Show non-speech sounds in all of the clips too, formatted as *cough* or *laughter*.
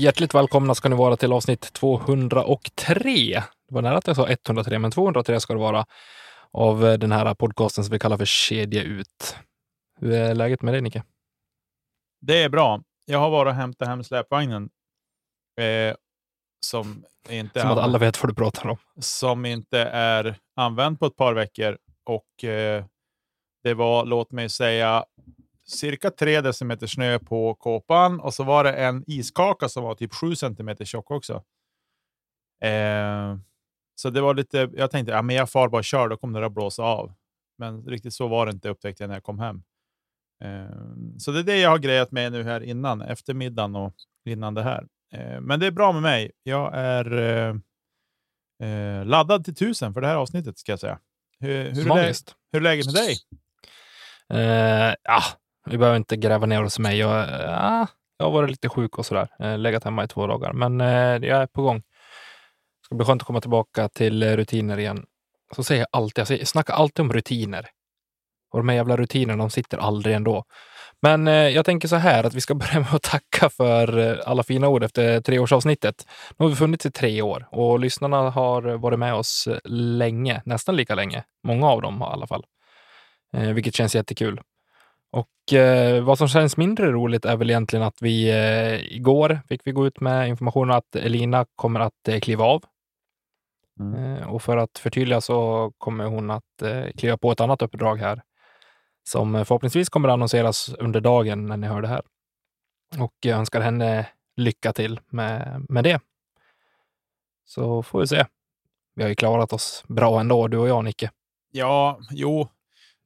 Hjärtligt välkomna ska ni vara till avsnitt 203. Det var nära att jag sa 103, men 203 ska det vara av den här podcasten som vi kallar för Kedja ut. Hur är läget med dig, Nicke? Det är bra. Jag har varit och hämtat hem släpvagnen. Eh, som inte Som att alla vet vad du pratar om. Som inte är använd på ett par veckor. Och eh, det var, låt mig säga, cirka 3 decimeter snö på kåpan och så var det en iskaka som var typ 7 centimeter tjock också. Eh, så det var lite, jag tänkte, ja, men jag far bara kör, då kommer det att blåsa av. Men riktigt så var det inte upptäckte jag när jag kom hem. Eh, så det är det jag har grejat med nu här innan, eftermiddagen och innan det här. Eh, men det är bra med mig. Jag är eh, eh, laddad till tusen för det här avsnittet ska jag säga. Hur, hur, är, det, hur är läget med dig? Uh, ja, vi behöver inte gräva ner oss i mig. Jag, äh, jag har varit lite sjuk och sådär. Eh, legat hemma i två dagar, men äh, jag är på gång. Det ska bli skönt att komma tillbaka till rutiner igen. Så säger jag alltid, jag säger, snackar alltid om rutiner. Och de här jävla rutinerna, de sitter aldrig ändå. Men eh, jag tänker så här att vi ska *laughs* börja med att tacka för eh, alla fina ord efter treårsavsnittet. Nu har vi funnits i tre år och lyssnarna har varit med oss länge, nästan lika länge. Många av dem i alla fall, eh, vilket känns jättekul. Och eh, vad som känns mindre roligt är väl egentligen att vi eh, igår fick vi gå ut med information att Elina kommer att eh, kliva av. Mm. och för att förtydliga så kommer hon att kliva på ett annat uppdrag här som förhoppningsvis kommer att annonseras under dagen när ni hör det här. Och jag önskar henne lycka till med, med det. Så får vi se. Vi har ju klarat oss bra ändå, du och jag, Nicke. Ja, jo,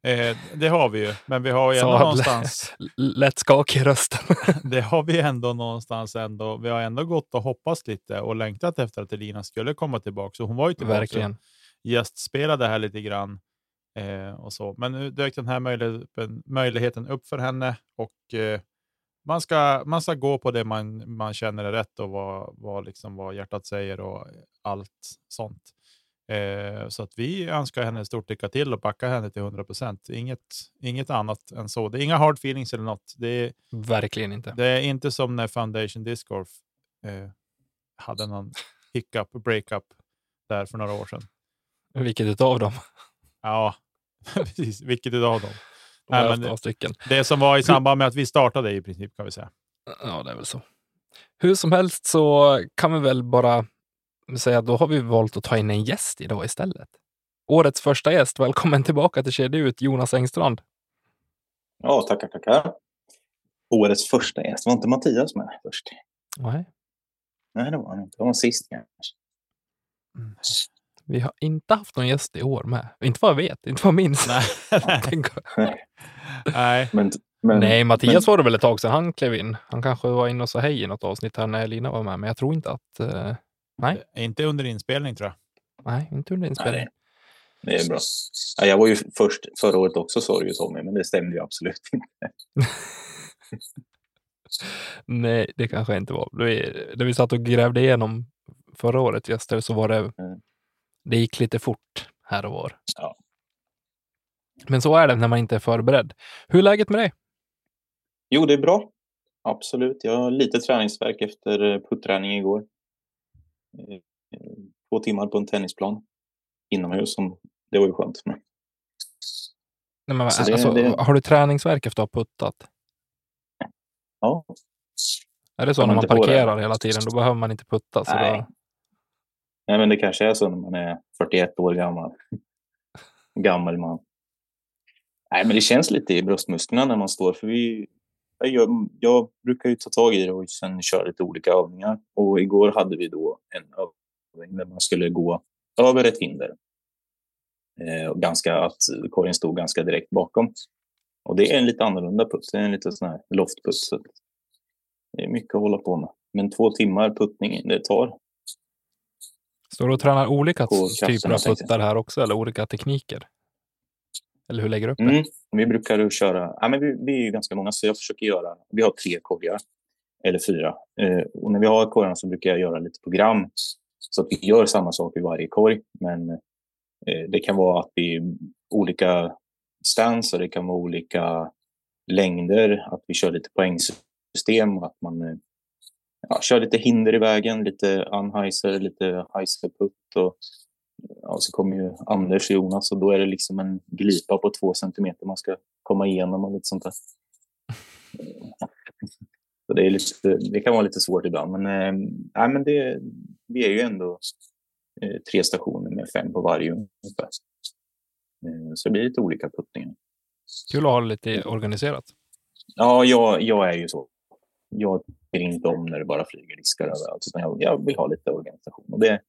eh, det har vi ju. Men vi har ju ändå någonstans... Lätt skakig i rösten. *laughs* det har vi ändå någonstans ändå. Vi har ändå gått och hoppats lite och längtat efter att Elina skulle komma tillbaka. Så hon var ju tillbaka Verkligen. gästspelade här lite grann. Eh, och så. Men nu dök den här möjligheten, möjligheten upp för henne och eh, man, ska, man ska gå på det man, man känner är rätt och vad, vad, liksom, vad hjärtat säger och allt sånt. Eh, så att vi önskar henne stort lycka till och backar henne till 100 procent. Inget, inget annat än så. Det är inga hard feelings eller något. Det är, Verkligen inte. Det är inte som när Foundation Disc Golf eh, hade någon hiccup, breakup där för några år sedan. Vilket av dem? Ja, *laughs* Precis, vilket av dem? Nej, men stycken. Det som var i samband med att vi startade i princip kan vi säga. Ja, det är väl så. Hur som helst så kan vi väl bara säga att då har vi valt att ta in en gäst idag istället. Årets första gäst. Välkommen tillbaka till Kedja ut, Jonas Engstrand. Ja, tackar, tackar. Årets första gäst. Var inte Mattias med först? Nej. Nej, det var han inte. Det var sist kanske. Mm. Vi har inte haft någon gäst i år med. Inte vad jag vet, inte vad jag minns. Nej. *laughs* *laughs* Nej. Men, men, Nej, Mattias men... var det väl ett tag sedan han klev in. Han kanske var inne och sa hej i något avsnitt här när Lina var med, men jag tror inte att... Uh, nej. Inte under inspelning tror jag. Nej, inte under inspelning. Nej, det är bra. Ja, jag var ju först förra året också sa du ju Tommy, men det stämde ju absolut inte. *laughs* Nej, det kanske inte var. När vi satt och grävde igenom förra året gäster så var det mm det gick lite fort här och var. Ja. Men så är det när man inte är förberedd. Hur är läget med dig? Jo, det är bra. Absolut. Jag har lite träningsverk efter eh, putträning igår. Eh, två timmar på en tennisplan inomhus. Som, det var ju skönt. Nej, men, alltså, det... Har du träningsverk efter att ha puttat? Ja. Är det så när man parkerar hela tiden? Då behöver man inte putta. Så Nej, då... Nej, men det kanske är så när man är 41 år gammal. *laughs* gammal man. Nej, men det känns lite i bröstmusklerna när man står. För vi, jag, jag brukar ju ta tag i det och sen köra lite olika övningar. Och igår hade vi då en övning där man skulle gå över ett hinder. Eh, och ganska, att korgen stod ganska direkt bakom. Och det är en lite annorlunda putt. Det är en lite sån här loftputt. Så det är mycket att hålla på med. Men två timmar puttning, det tar. Står du och tränar olika typer av puttar här också eller olika tekniker? Eller hur lägger du upp det? Mm, vi brukar köra, ja, men vi, vi är ju ganska många så jag försöker göra, vi har tre korgar eller fyra. Eh, och när vi har korgarna så brukar jag göra lite program så att vi gör samma sak i varje korg. Men eh, det kan vara att vi olika stance och det kan vara olika längder, att vi kör lite poängsystem och att man eh, ja, kör lite hinder i vägen, lite unheiser, lite heiserputt och ja, så kommer ju Anders och Jonas och då är det liksom en glipa på två centimeter man ska komma igenom och lite sånt där. Så det, är lite, det kan vara lite svårt ibland, men, eh, nej, men det, vi är ju ändå eh, tre stationer med fem på varje ungefär. Eh, så det blir lite olika puttningar. Kul att ha det lite organiserat. Ja, jag, jag är ju så. Jag tycker inte om när det bara flyger diskar överallt, utan jag, jag vill ha lite organisation. Och det,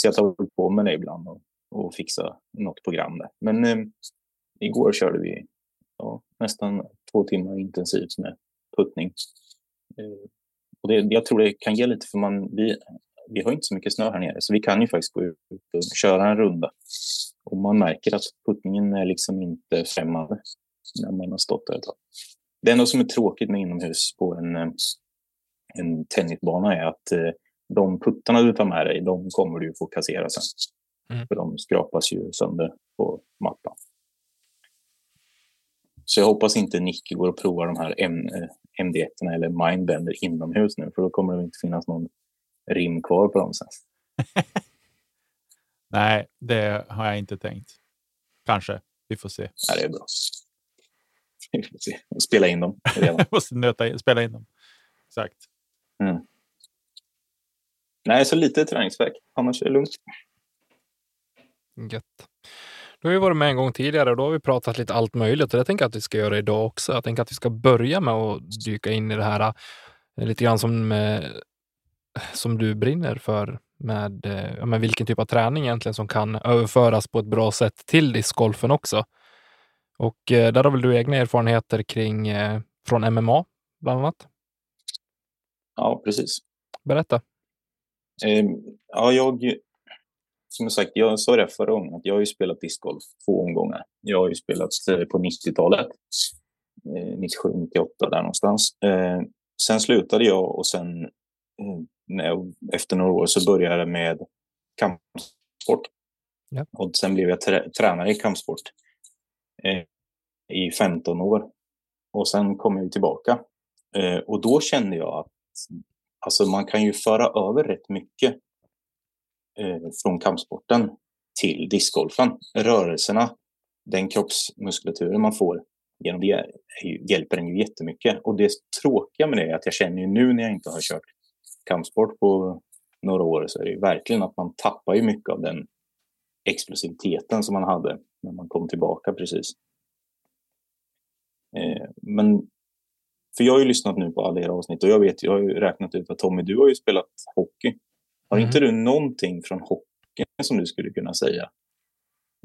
så jag tar på mig det ibland och, och fixar något program där. Men eh, igår körde vi ja, nästan två timmar intensivt med puttning. Eh, och det, jag tror det kan ge lite, för man, vi, vi har inte så mycket snö här nere, så vi kan ju faktiskt gå ut och köra en runda. Och man märker att puttningen är liksom inte främmande när man har stått där ett tag. Det enda som är tråkigt med inomhus på en, eh, en tennisbana är att eh, de puttarna du tar med dig, de kommer du få kassera sen. Mm. För de skrapas ju sönder på mattan. Så jag hoppas inte Nicky går och provar de här MD1 eh, eller Mindbender inomhus nu, för då kommer det inte finnas någon rim kvar på dem sen. *laughs* Nej, det har jag inte tänkt. Kanske. Vi får se. Ja, det är bra. Vi får se. Spela in dem. måste *laughs* nöta in, spela in dem. Exakt. Mm. Nej, så lite träningsverk. Annars är det lugnt. Gött. Du har ju varit med en gång tidigare och då har vi pratat lite allt möjligt och det tänker jag att vi ska göra idag också. Jag tänker att vi ska börja med att dyka in i det här eh, lite grann som, eh, som du brinner för med, eh, med vilken typ av träning egentligen som kan överföras på ett bra sätt till discgolfen också. Och där har väl du egna erfarenheter kring från MMA bland annat? Ja, precis. Berätta. Ehm, ja, jag, som sagt, jag sa det förra gången, att jag har ju spelat discgolf två omgångar. Jag har ju spelat eh, på 90-talet, 97, 98 där någonstans. Ehm, sen slutade jag och sen eh, efter några år så började jag med kampsport. Ja. Och sen blev jag trä tränare i kampsport eh, i 15 år. Och sen kom jag tillbaka. och då kände jag att Alltså man kan ju föra över rätt mycket eh, från kampsporten till discgolfen. Rörelserna, den kroppsmuskulaturen man får genom det hjälper en ju jättemycket. Och det tråkiga med det är att jag känner ju nu när jag inte har kört kampsport på några år så är det ju verkligen att man tappar ju mycket av den explosiviteten som man hade när man kom tillbaka precis. Eh, men för jag har ju lyssnat nu på alla era avsnitt och jag vet, jag har ju räknat ut att Tommy, du har ju spelat hockey. Har mm. inte du någonting från hockeyn som du skulle kunna säga?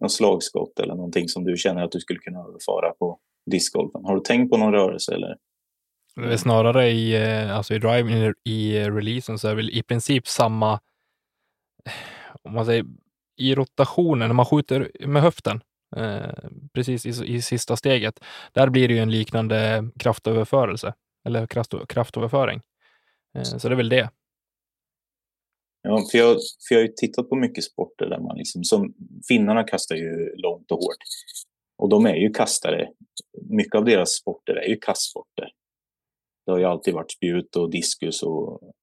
Någon slagskott eller någonting som du känner att du skulle kunna överföra på discgolfen? Har du tänkt på någon rörelse eller? Är snarare i, eh, alltså i drive i releasen så är det väl i princip samma, om man säger i rotationen, när man skjuter med höften, Eh, Eh, precis i, i sista steget. Där blir det ju en liknande kraftöverförelse eller kraft, kraftöverföring. Eh, så det är väl det. Ja, för jag, för jag har ju tittat på mycket sporter där man liksom, som finnarna kastar ju långt och hårt. Och de är ju kastare. Mycket av deras sporter är ju kastsporter. Det har ju alltid varit spjut och diskus och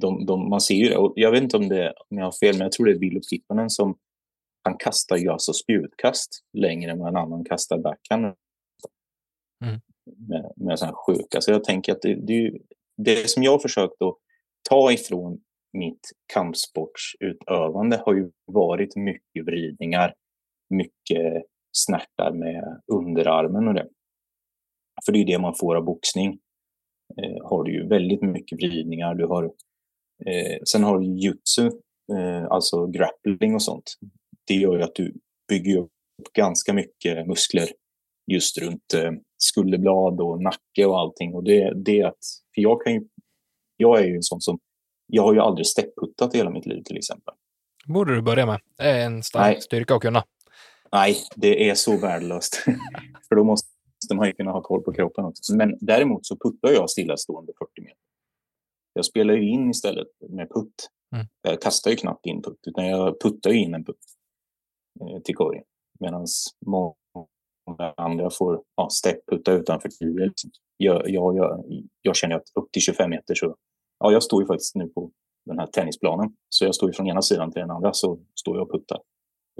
de, de, man ser ju det. Och jag vet inte om, det, om jag har fel, men jag tror det är Vilo Pippanen som han kastar ju alltså spjutkast längre än vad en annan kastar backhand. Mm. Med, med sådana sjuka. Så jag tänker att det, det, det som jag har försökt att ta ifrån mitt kampsportsutövande har ju varit mycket vridningar, mycket snärtar med underarmen och det. För det är det man får av boxning. Eh, har du ju väldigt mycket vridningar. Du har, eh, sen har du jutsu, eh, alltså grappling och sånt det gör ju att du bygger upp ganska mycket muskler just runt eh, skulderblad och nacke och allting. Och det, det att, för jag kan ju, jag är ju en sån som, jag har ju aldrig stepputtat hela mitt liv till exempel. Borde du börja med. Det är en stark Nej. styrka att kunna. Nej, det är så värdelöst. *laughs* för då måste man ju kunna ha koll på kroppen också. Men däremot så puttar jag stillastående 40 meter. Jag spelar ju in istället med putt. Mm. Jag kastar ju knappt in putt, utan jag puttar ju in en putt. Eh, till korgen. Medan många andra får ja, stepputta utanför tio. Liksom. Jag, jag, jag, jag, känner att upp till 25 meter så ja, jag står ju faktiskt nu på den här tennisplanen. Så jag står ju från ena sidan till den andra så står jag och puttar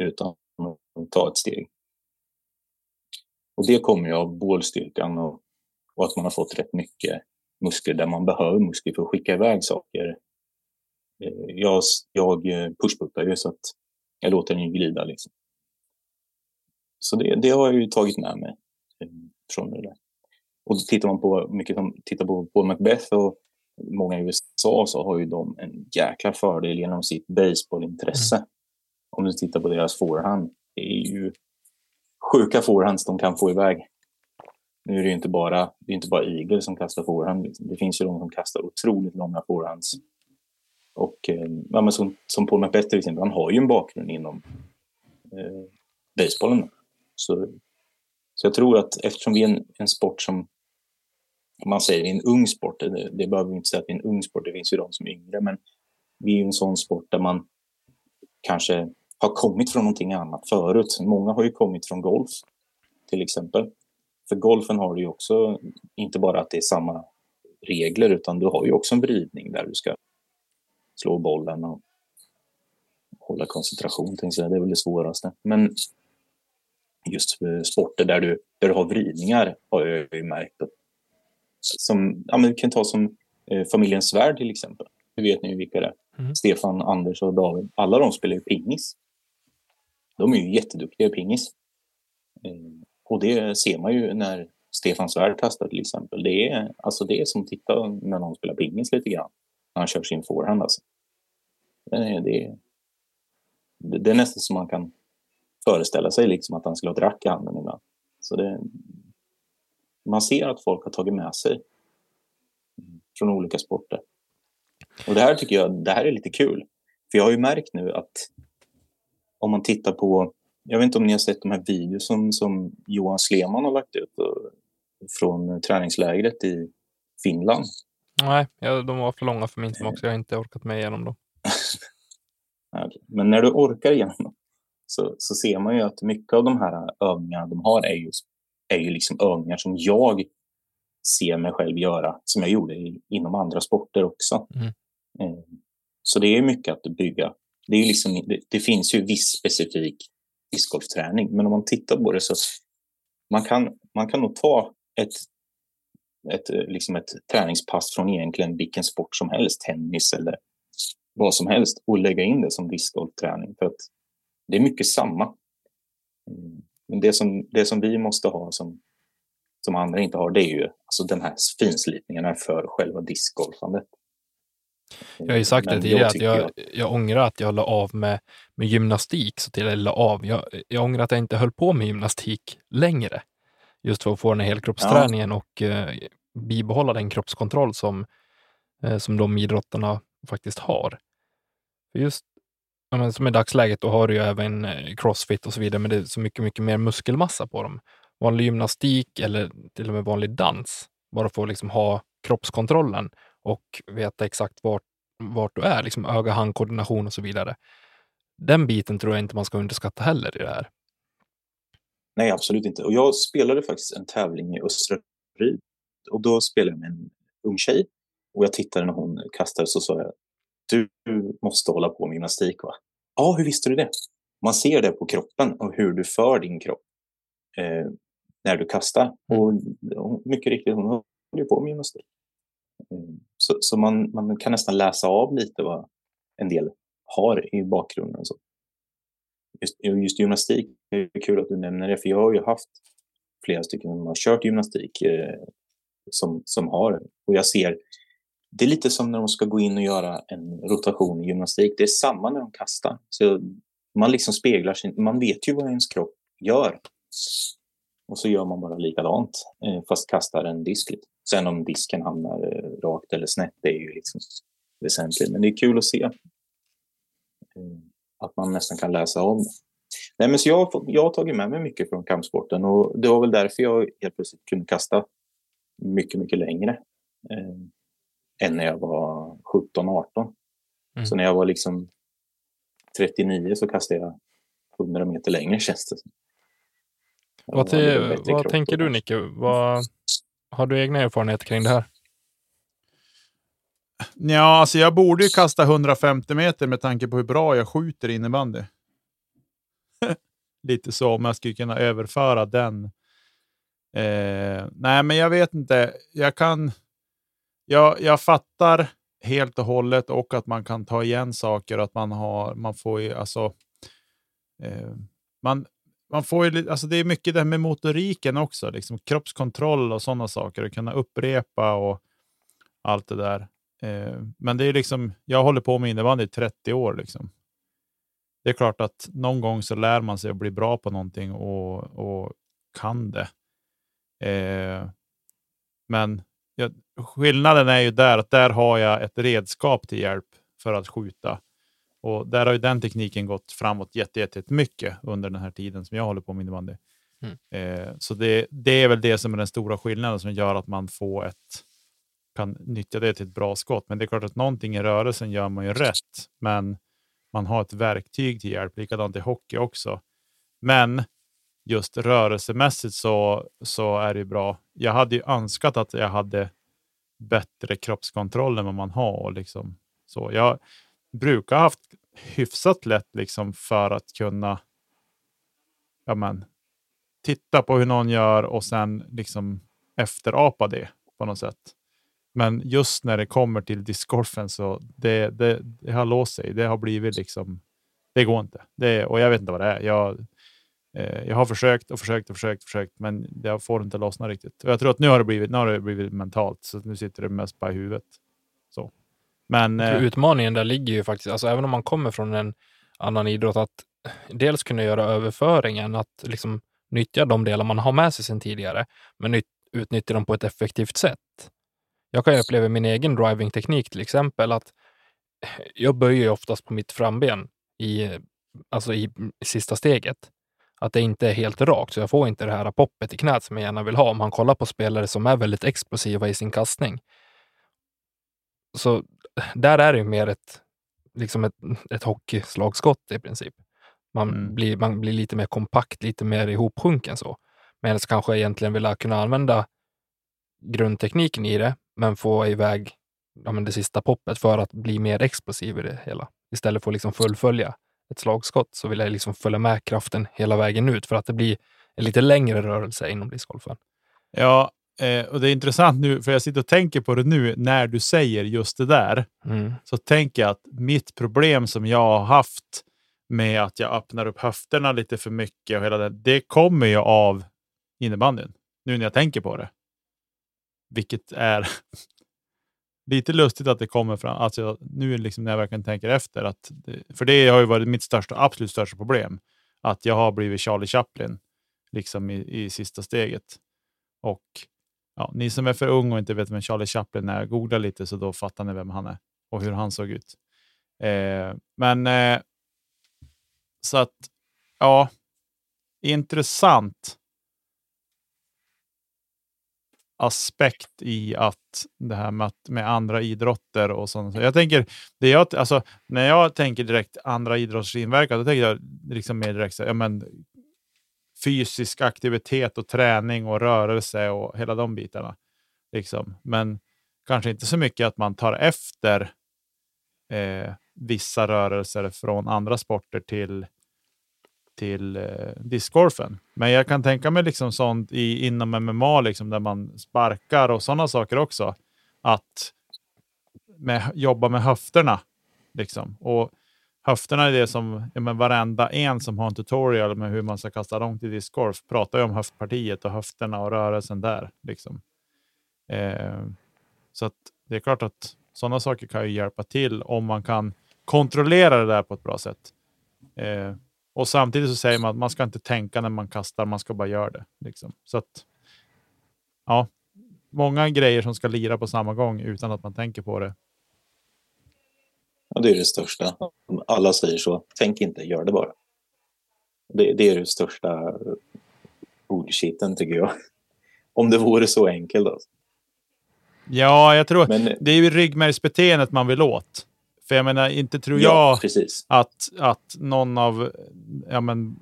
utan att ta ett steg. Och det kommer ju av bålstyrkan och, och att man har fått rätt mycket muskler där man behöver muskler för att skicka iväg saker. Eh, jag, jag eh, pushputtar ju så att jag låter den ju glida. Liksom. Så det, det har jag ju tagit med mig eh, från det där. Och tittar man på mycket som tittar på Paul Macbeth och många i USA så har ju de en jäkla fördel genom sitt baseballintresse. Mm. Om du tittar på deras forehand, det är ju sjuka forehands de kan få iväg. Nu är det ju inte bara, det är inte bara Eagle som kastar forehand. Liksom. Det finns ju de som kastar otroligt långa forehands. Och eh, ja, men som, som Paul McBeth till exempel, han har ju en bakgrund inom eh, basebollen. Så, så jag tror att eftersom vi är en, en sport som man säger en ung sport, det, det behöver vi inte säga att vi är en ung sport, det finns ju de som är yngre, men vi är ju en sån sport där man kanske har kommit från någonting annat förut. Många har ju kommit från golf till exempel. För golfen har du ju också, inte bara att det är samma regler, utan du har ju också en vridning där du ska slå bollen och hålla koncentration. Det är väl det svåraste. Men just sporter där du, där du har vridningar har jag ju märkt. Som, ja, men vi kan ta som eh, familjen Svärd till exempel. Hur vet ni vilka det är? Mm. Stefan, Anders och David. Alla de spelar ju pingis. De är ju jätteduktiga i pingis. Eh, och det ser man ju när Stefan Svärd kastar till exempel. Det är, alltså det är som att titta när någon spelar pingis lite grann. När han kör sin forehand alltså. Det är, det, är, det är nästan som man kan föreställa sig liksom att han skulle ha ett rack i handen ibland. Så det, man ser att folk har tagit med sig från olika sporter. Och det här tycker jag det här är lite kul. För jag har ju märkt nu att om man tittar på, jag vet inte om ni har sett de här videos som, som Johan Sleman har lagt ut och, från träningslägret i Finland. Nej, ja, de var för långa för min smak så jag har inte orkat med igenom dem. *laughs* Men när du orkar igenom dem så, så ser man ju att mycket av de här övningarna de har är ju, är ju liksom övningar som jag ser mig själv göra, som jag gjorde i, inom andra sporter också. Mm. Eh, så det är mycket att bygga. Det, är liksom, det, det finns ju viss specifik discgolfträning, men om man tittar på det så man kan man kan nog ta ett, ett, liksom ett träningspass från egentligen vilken sport som helst, tennis eller vad som helst och lägga in det som discgolfträning. För att det är mycket samma. Mm. Men det som, det som vi måste ha som, som andra inte har, det är ju alltså den här finslipningen för själva discgolfandet. Jag har ju sagt det tidigare, att jag, jag, jag ångrar att jag la av med, med gymnastik så till la av. Jag, jag ångrar att jag inte höll på med gymnastik längre. Just för att få den här helkroppsträningen ja. och eh, bibehålla den kroppskontroll som, eh, som de idrottarna faktiskt har. För just ja, men som i dagsläget, då har du ju även eh, crossfit och så vidare, men det är så mycket, mycket mer muskelmassa på dem. Vanlig gymnastik eller till och med vanlig dans, bara för att liksom ha kroppskontrollen och veta exakt vart, vart du är, liksom öga-handkoordination och så vidare. Den biten tror jag inte man ska underskatta heller i det här. Nej, absolut inte. Och jag spelade faktiskt en tävling i Östra Ryd och då spelade jag med en ung tjej och jag tittade när hon kastade så sa jag du måste hålla på med gymnastik va? Ja, hur visste du det? Man ser det på kroppen och hur du för din kropp eh, när du kastar. Mm. Och mycket riktigt, hon håller på med gymnastik. Eh, så, så man, man kan nästan läsa av lite vad en del har i bakgrunden. Så. Just, just gymnastik, det är kul att du nämner det, för jag har ju haft flera stycken som har kört gymnastik eh, som, som har, och jag ser det är lite som när de ska gå in och göra en rotation i gymnastik. Det är samma när de kastar. Så man liksom speglar sin, man vet ju vad ens kropp gör. Och så gör man bara likadant, eh, fast kastar en disk. Sen om disken hamnar eh, rakt eller snett, det är ju liksom väsentligt. Men det är kul att se. Mm att man nästan kan läsa om. Nej, men så jag, jag har tagit med mig mycket från kampsporten och det var väl därför jag helt plötsligt kunde kasta mycket, mycket längre än när jag var 17-18. Mm. Så när jag var liksom 39 så kastade jag 100 meter längre *laughs* känns det Vad, till, vad tänker du Nicke? Vad, har du egna erfarenheter kring det här? Ja, alltså jag borde ju kasta 150 meter med tanke på hur bra jag skjuter innebandy. *laughs* Lite så, om jag skulle kunna överföra den. Eh, nej, men jag vet inte. Jag kan... Jag, jag fattar helt och hållet och att man kan ta igen saker. Att man har, man får ju, alltså... Eh, man, man får ju, alltså det är mycket det här med motoriken också, liksom kroppskontroll och sådana saker. Att kunna upprepa och allt det där. Eh, men det är liksom, jag håller på med innebandy i 30 år. Liksom. Det är klart att någon gång så lär man sig att bli bra på någonting och, och kan det. Eh, men ja, skillnaden är ju där att där har jag ett redskap till hjälp för att skjuta. Och där har ju den tekniken gått framåt jättemycket under den här tiden som jag håller på med innebandy. Mm. Eh, så det, det är väl det som är den stora skillnaden som gör att man får ett kan nyttja det till ett bra skott. Men det är klart att någonting i rörelsen gör man ju rätt. Men man har ett verktyg till hjälp. Likadant i hockey också. Men just rörelsemässigt så, så är det bra. Jag hade ju önskat att jag hade bättre kroppskontroll än vad man har. Och liksom, så jag brukar ha haft hyfsat lätt liksom för att kunna ja men, titta på hur någon gör och sen liksom efterapa det på något sätt. Men just när det kommer till discgolfen så det, det, det har låst sig. Det har blivit liksom, det går inte. Det, och jag vet inte vad det är. Jag, eh, jag har försökt och försökt och försökt, försökt, men jag får inte lossna riktigt. Och jag tror att nu har det blivit, nu har det blivit mentalt, så nu sitter det mest bara i huvudet. Så. Men, eh, utmaningen där ligger ju faktiskt, alltså även om man kommer från en annan idrott, att dels kunna göra överföringen, att liksom nyttja de delar man har med sig sedan tidigare, men utnyttja dem på ett effektivt sätt. Jag kan uppleva min egen driving-teknik till exempel att *laughs* jag böjer oftast på mitt framben i, alltså i sista steget. Att det inte är helt rakt, så jag får inte det här poppet i knät som jag gärna vill ha om man kollar på spelare som är väldigt explosiva i sin kastning. Så *laughs* där är det mer ett, liksom ett, *laughs* ett hockeyslagskott i princip. Man, mm. blir, man blir lite mer kompakt, lite mer ihopsjunken så. Medan kanske egentligen vill kunna använda grundtekniken i det, men få iväg ja, men det sista poppet för att bli mer explosiv i det hela. Istället för att liksom fullfölja ett slagskott så vill jag liksom följa med kraften hela vägen ut för att det blir en lite längre rörelse inom discgolfen. Ja, eh, och det är intressant nu, för jag sitter och tänker på det nu när du säger just det där. Mm. Så tänker jag att mitt problem som jag har haft med att jag öppnar upp höfterna lite för mycket och hela det, det kommer ju av innebandyn. Nu när jag tänker på det. Vilket är *laughs* lite lustigt att det kommer fram. Alltså, nu liksom när jag verkligen tänker efter. Att det, för det har ju varit mitt största, absolut största problem. Att jag har blivit Charlie Chaplin liksom i, i sista steget. Och ja, ni som är för unga och inte vet vem Charlie Chaplin är, googla lite så då fattar ni vem han är och hur han såg ut. Eh, men eh, så att ja, intressant aspekt i att det här med, att, med andra idrotter och sånt. Jag tänker, det jag, alltså, när jag tänker direkt andra idrotters inverkan, då tänker jag liksom mer direkt ja, men, fysisk aktivitet och träning och rörelse och hela de bitarna. Liksom. Men kanske inte så mycket att man tar efter eh, vissa rörelser från andra sporter till till eh, discgolfen. Men jag kan tänka mig liksom sånt i, inom MMA, liksom, där man sparkar och sådana saker också. Att med, jobba med höfterna. Liksom. Och höfterna är det som ja, men varenda en som har en tutorial med hur man ska kasta långt i discgolf pratar ju om höftpartiet och höfterna och rörelsen där. Liksom. Eh, så att det är klart att sådana saker kan ju hjälpa till om man kan kontrollera det där på ett bra sätt. Eh, och samtidigt så säger man att man ska inte tänka när man kastar, man ska bara göra det. Liksom. Så att, ja, många grejer som ska lira på samma gång utan att man tänker på det. Ja, det är det största. Alla säger så. Tänk inte, gör det bara. Det, det är det största bullshiten tycker jag. *laughs* Om det vore så enkelt. Alltså. Ja, jag tror Men, det är ju ryggmärgsbeteendet man vill åt. För jag menar, inte tror jag att, att någon av, ja men,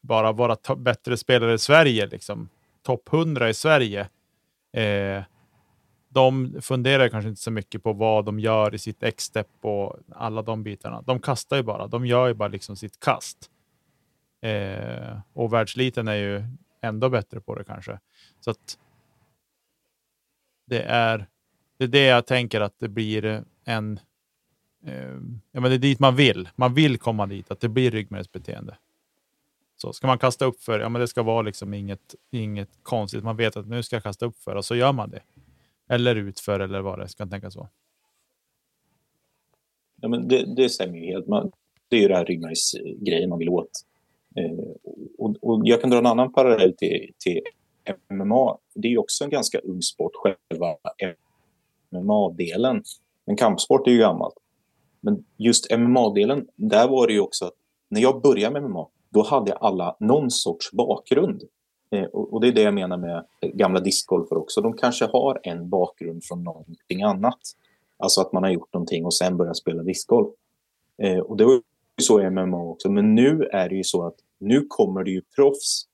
bara våra bättre spelare i Sverige, liksom, topp 100 i Sverige, eh, de funderar kanske inte så mycket på vad de gör i sitt X-step och alla de bitarna. De kastar ju bara. De gör ju bara liksom sitt kast. Eh, och världsliten är ju ändå bättre på det kanske. Så att det är det är det jag tänker att det blir en. Eh, ja, men det är dit man vill. Man vill komma dit, att det blir ryggmärgsbeteende. Så ska man kasta upp för, ja, men det ska vara liksom inget, inget konstigt. Man vet att nu ska jag kasta upp för och så gör man det. Eller utför eller vad det ska tänkas vara. Ja, men det, det stämmer ju helt. Man, det är ju det här ryggmärgsgrejen man vill åt. Eh, och, och, jag kan dra en annan parallell till, till MMA. Det är ju också en ganska ung sport, själva MMA-delen. Men kampsport är ju gammalt. Men just MMA-delen, där var det ju också att när jag började med MMA, då hade alla någon sorts bakgrund. Eh, och, och, det är det jag menar med gamla discgolfare också. De kanske har en bakgrund från någonting annat. Alltså att man har gjort någonting och sen börjat spela discgolf. Eh, och det var ju så i MMA också. Men nu är det ju så att nu kommer det ju proffs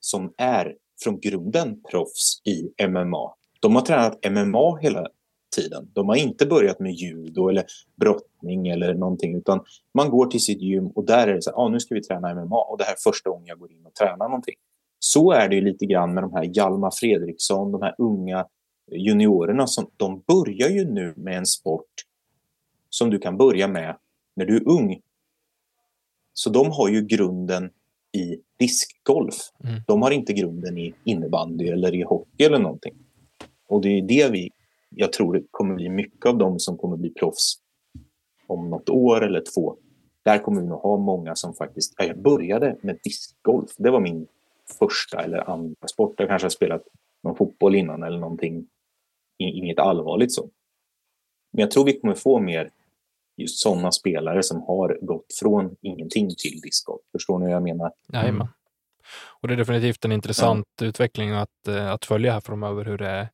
som är från grunden proffs i MMA. De har tränat MMA hela tiden. De har inte börjat med judo eller brottning eller någonting utan man går till sitt gym och där är det så här, ah, nu ska vi träna MMA och det här är första gången jag går in och tränar någonting. Så är det ju lite grann med de här Hjalmar Fredriksson, de här unga juniorerna som de börjar ju nu med en sport som du kan börja med när du är ung. Så de har ju grunden i diskgolf. Mm. De har inte grunden i innebandy eller i hockey eller någonting. Och det är det vi, jag tror det kommer bli mycket av dem som kommer bli proffs om något år eller två. Där kommer vi nog ha många som faktiskt, jag började med diskgolf. Det var min första eller andra sport. Jag kanske har spelat någon fotboll innan eller någonting. Inget allvarligt så. Men jag tror vi kommer få mer just sådana spelare som har gått från ingenting till discgolf. Förstår ni vad jag menar? Jajamän. Och det är definitivt en intressant ja. utveckling att, eh, att följa här framöver hur det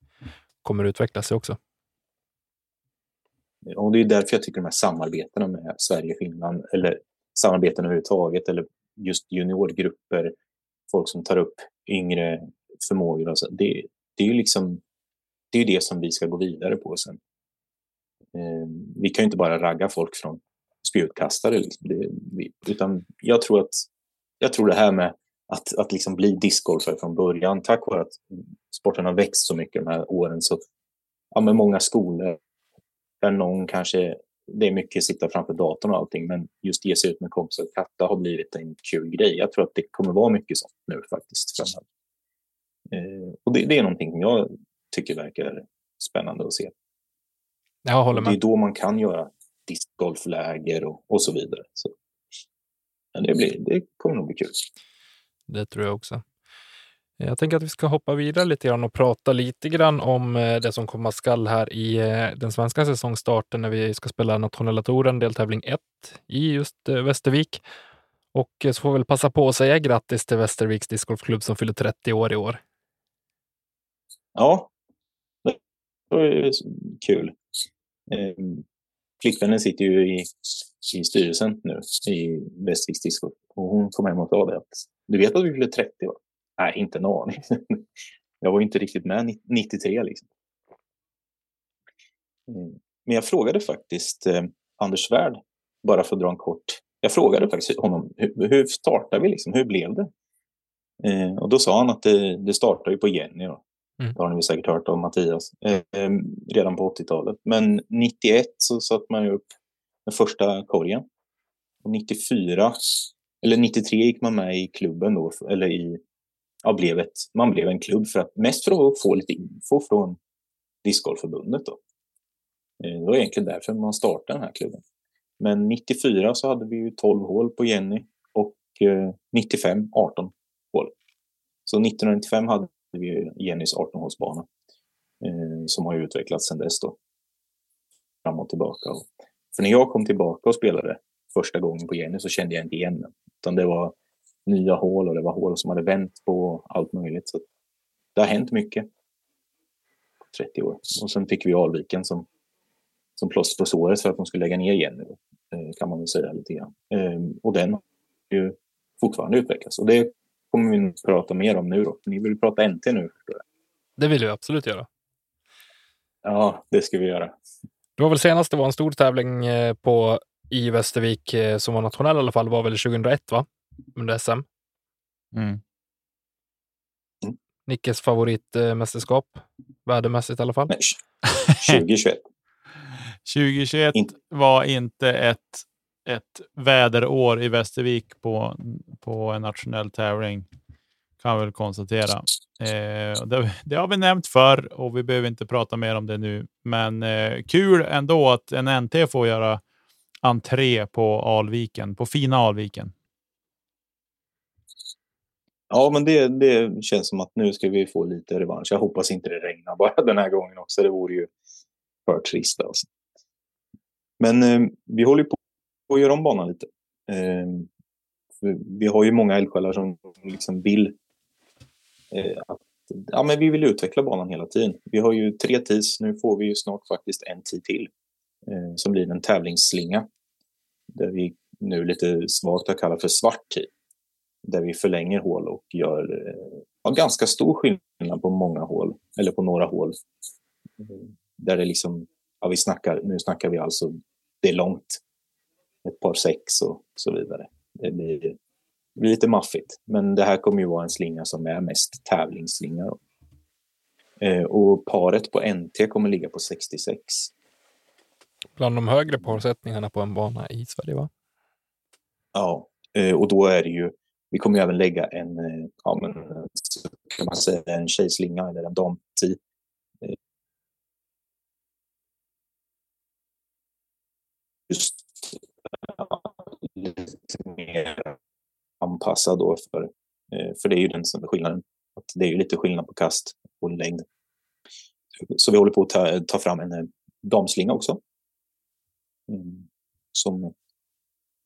kommer utveckla sig också. Och det är därför jag tycker de här samarbetena med Sverige, Finland eller samarbeten överhuvudtaget eller just juniorgrupper, folk som tar upp yngre förmågor. Och så, det, det är ju liksom det är det som vi ska gå vidare på sen. Eh, vi kan ju inte bara ragga folk från spjutkastare. Liksom. Utan jag tror att jag tror det här med att, att liksom bli discgolfare från början, tack vare att sporten har växt så mycket de här åren, så ja, med många skolor där någon kanske, det är mycket sitta framför datorn och allting, men just ge sig ut med kompisar och katta har blivit en kul grej. Jag tror att det kommer vara mycket sånt nu faktiskt framöver. Eh, och det, det, är någonting som jag tycker verkar spännande att se. Jag håller med. Det är då man kan göra discgolfläger och, och så vidare. Så. Men det, blir, det kommer nog bli kul. Det tror jag också. Jag tänker att vi ska hoppa vidare lite grann och prata lite grann om eh, det som komma skall här i eh, den svenska säsongstarten när vi ska spela nationella touren, deltävling 1 i just eh, Västervik. Och så får vi väl passa på att säga grattis till Västerviks discgolfklubb som fyller 30 år i år. Ja, det var kul. Ehm, Flickvännen sitter ju i, i styrelsen nu i Västerviks disco och hon kom hem och sa det att du vet att vi fyller 30 va? Nej, inte en aning. *laughs* jag var inte riktigt med 93 liksom. Mm. Men jag frågade faktiskt eh, Anders Svärd, bara för att dra en kort. Jag frågade faktiskt honom, hur, hur startade vi liksom? Hur blev det? Eh, och då sa han att det, det startade ju på Jenny då. Mm. Det har ni säkert hört om Mattias. Eh, redan på 80-talet. Men 91 så satte man ju upp den första korgen. Och 94, eller 93 gick man med i klubben då, eller i, ja, blev ett, man blev en klubb för att, mest för att få lite info från Discgolfförbundet då. Eh, det var egentligen därför man startade den här klubben. Men 94 så hade vi ju 12 hål på Jenny och eh, 95 18 hål. Så 1995 hade vi Jennys 18-hålsbana eh, som har utvecklats sedan dess då. Fram och tillbaka. För när jag kom tillbaka och spelade första gången på Jenny så kände jag inte igen den. Utan det var nya hål och det var hål som hade vänt på allt möjligt. Så det har hänt mycket på 30 år. Och sen fick vi Alviken som, som plåster på såret för att de skulle lägga ner Jenny. Eh, kan man väl säga lite grann. Eh, och den har ju fortfarande utvecklats. Och det kommer vi prata mer om nu då. Ni vill prata NT nu. Det vill vi absolut göra. Ja, det ska vi göra. Det var väl senast det var en stor tävling eh, på i Västervik eh, som var nationell i alla fall, var väl 2001 va? Under SM. Mm. Nickes favoritmästerskap, värdemässigt i alla fall. Nej, 2021. 2021 *laughs* Inte- var inte ett, ett väderår i Västervik på, på en nationell tävling. Kan väl konstatera. Eh, det, det har vi nämnt förr och vi behöver inte prata mer om det nu. Men eh, kul ändå att en NT får göra entré på Alviken, på fina Alviken. Ja, men det, det känns som att nu ska vi få lite revansch. Jag hoppas inte det regnar bara den här gången också. Det vore ju för trist alltså. Men eh, vi håller på att göra om banan lite. Eh, vi har ju många eldsjälar som liksom vill Eh, att, ja, men vi vill utveckla banan hela tiden. Vi har ju tre tis. Nu får vi ju snart faktiskt en tid till eh, som blir en tävlingsslinga. Där vi nu lite svagt har kallat för svart tid där vi förlänger hål och gör eh, ja, ganska stor skillnad på många hål, eller på några hål. Mm. Där det liksom, ja, vi snackar, nu snackar vi alltså, det är långt. Ett par sex och så vidare. Det blir, blir lite maffigt, men det här kommer ju vara en slinga som är mest tävlingsslinga. Eh, och paret på NT kommer ligga på 66. Bland de högre parsättningarna på en bana i Sverige va? Ja, eh, och då är det ju, vi kommer ju även lägga en, eh, ja men, kan man säga en tjejslinga eller en damti. Eh, Just lite mer anpassad då för, eh, för det är ju den som är skillnaden. Att det är ju lite skillnad på kast och längd. Så vi håller på att ta, ta fram en eh, damslinga också. Mm, som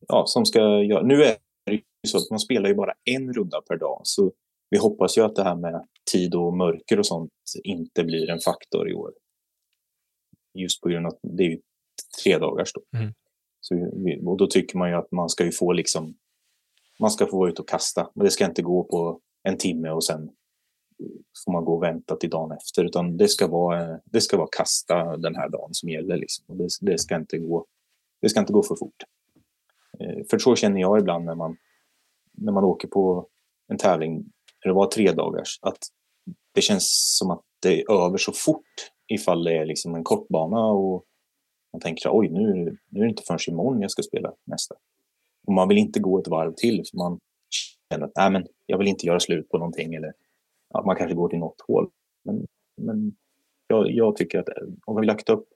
ja, som ska göra. Nu är det ju så att man spelar ju bara en runda per dag, så vi hoppas ju att det här med tid och mörker och sånt inte blir en faktor i år. Just på grund av att det är ju tre dagars då. Mm. Så och då tycker man ju att man ska ju få liksom, man ska få vara ute och kasta, men det ska inte gå på en timme och sen får man gå och vänta till dagen efter, utan det ska vara, det ska vara kasta den här dagen som gäller liksom. Och det, det ska inte gå, det ska inte gå för fort. Eh, för så känner jag ibland när man, när man åker på en tävling, det var tre dagars, att det känns som att det är över så fort ifall det är liksom en kortbana och man tänker oj, nu, är det- nu är det inte förrän imorgon jag ska spela nästa. Och man vill inte gå ett varv till för man känner att Nej, men jag vill inte göra slut på någonting eller att man kanske går till något hål. Men, men jag, jag tycker att om vi har lagt upp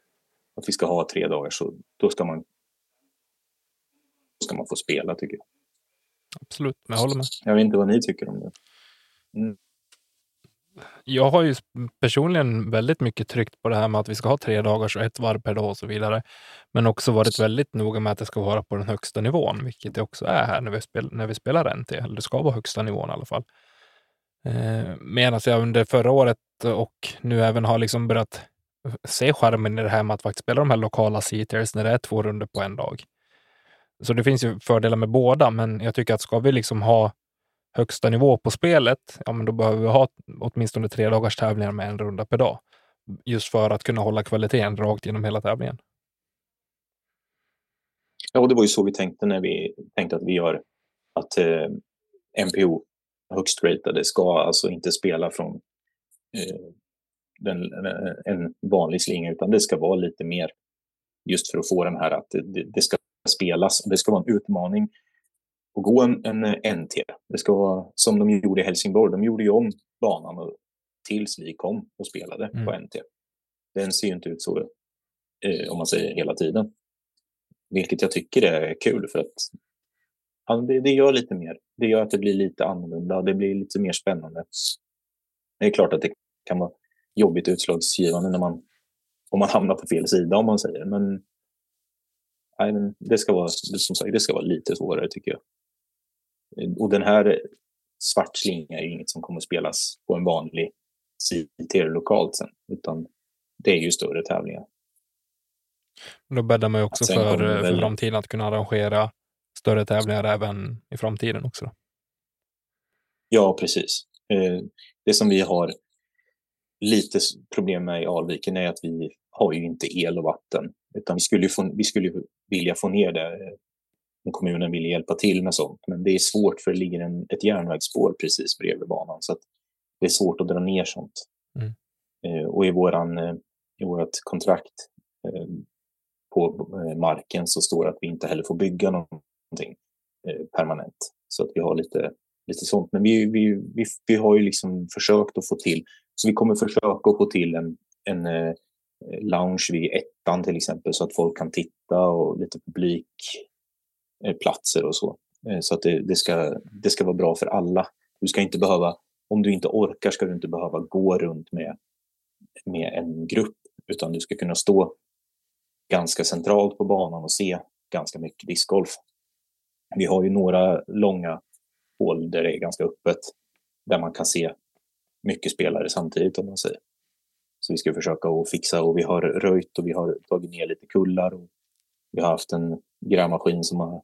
att vi ska ha tre dagar så då ska man, då ska man få spela tycker jag. Absolut, men jag håller med. Jag vet inte vad ni tycker om det. Jag har ju personligen väldigt mycket tryckt på det här med att vi ska ha tre dagars och ett varv per dag och så vidare. Men också varit väldigt noga med att det ska vara på den högsta nivån, vilket det också är här när vi, spel, när vi spelar NT. Eller det ska vara högsta nivån i alla fall. Eh, Medan jag under förra året och nu även har liksom börjat se skärmen i det här med att faktiskt spela de här lokala seaters när det är två runder på en dag. Så det finns ju fördelar med båda, men jag tycker att ska vi liksom ha högsta nivå på spelet, ja, men då behöver vi ha åtminstone tre dagars tävlingar med en runda per dag. Just för att kunna hålla kvaliteten rakt genom hela tävlingen. Ja, och det var ju så vi tänkte när vi tänkte att vi gör att eh, MPO högst ratade ska alltså inte spela från eh, den, eh, en vanlig slinga utan det ska vara lite mer just för att få den här att det, det ska spelas. Det ska vara en utmaning att gå en, en NT. Det ska vara som de gjorde i Helsingborg. De gjorde ju om banan och, tills vi kom och spelade Mm. på NT. Den ser ju inte ut så eh, om man säger hela tiden. Vilket jag tycker är kul för att ja, det, det gör lite mer. Det gör att det blir lite annorlunda. Det blir lite mer spännande. Det är klart att det kan vara jobbigt utslagsgivande när man, om man hamnar på fel sida om man säger. Men, nej, men det, ska vara, som sagt, det ska vara lite svårare tycker jag. Och den här svart slinga är ju inget som kommer spelas på en vanlig CTR lokalt sen. Utan det är ju större tävlingar. Då bäddar man ju också för, det för framtiden att kunna arrangera större tävlingar även i framtiden också. Då. Ja, precis. Eh, Det som vi har lite problem med i Alviken är att vi har ju inte el och vatten. Utan vi skulle, få, vi skulle vilja få ner det eh, om kommunen vill hjälpa till med sånt. Men det är svårt för det ligger en, ett järnvägsspår precis bredvid banan. Så det är svårt att dra ner sånt. Mm. Eh, och i, våran, eh, i vårt kontrakt eh, på eh, marken så står det att vi inte heller får bygga någonting eh, permanent. Så att vi har lite, lite sånt. Men vi, vi, vi, vi har ju liksom försökt att få till, så vi kommer försöka att få till en, en eh, lounge vid ettan till exempel så att folk kan titta och lite Eh, platser och så. Eh, så att det, det, ska, det ska vara bra för alla. Du ska inte behöva, om du inte orkar ska du inte behöva gå runt med, med en grupp utan du ska kunna stå ganska centralt på banan och se ganska mycket discgolf. Vi har ju några långa hål där det är ganska öppet, där man kan se mycket spelare samtidigt om man säger. Så vi ska försöka att fixa och vi har röjt och vi har tagit ner lite kullar. Och vi har haft en grävmaskin som har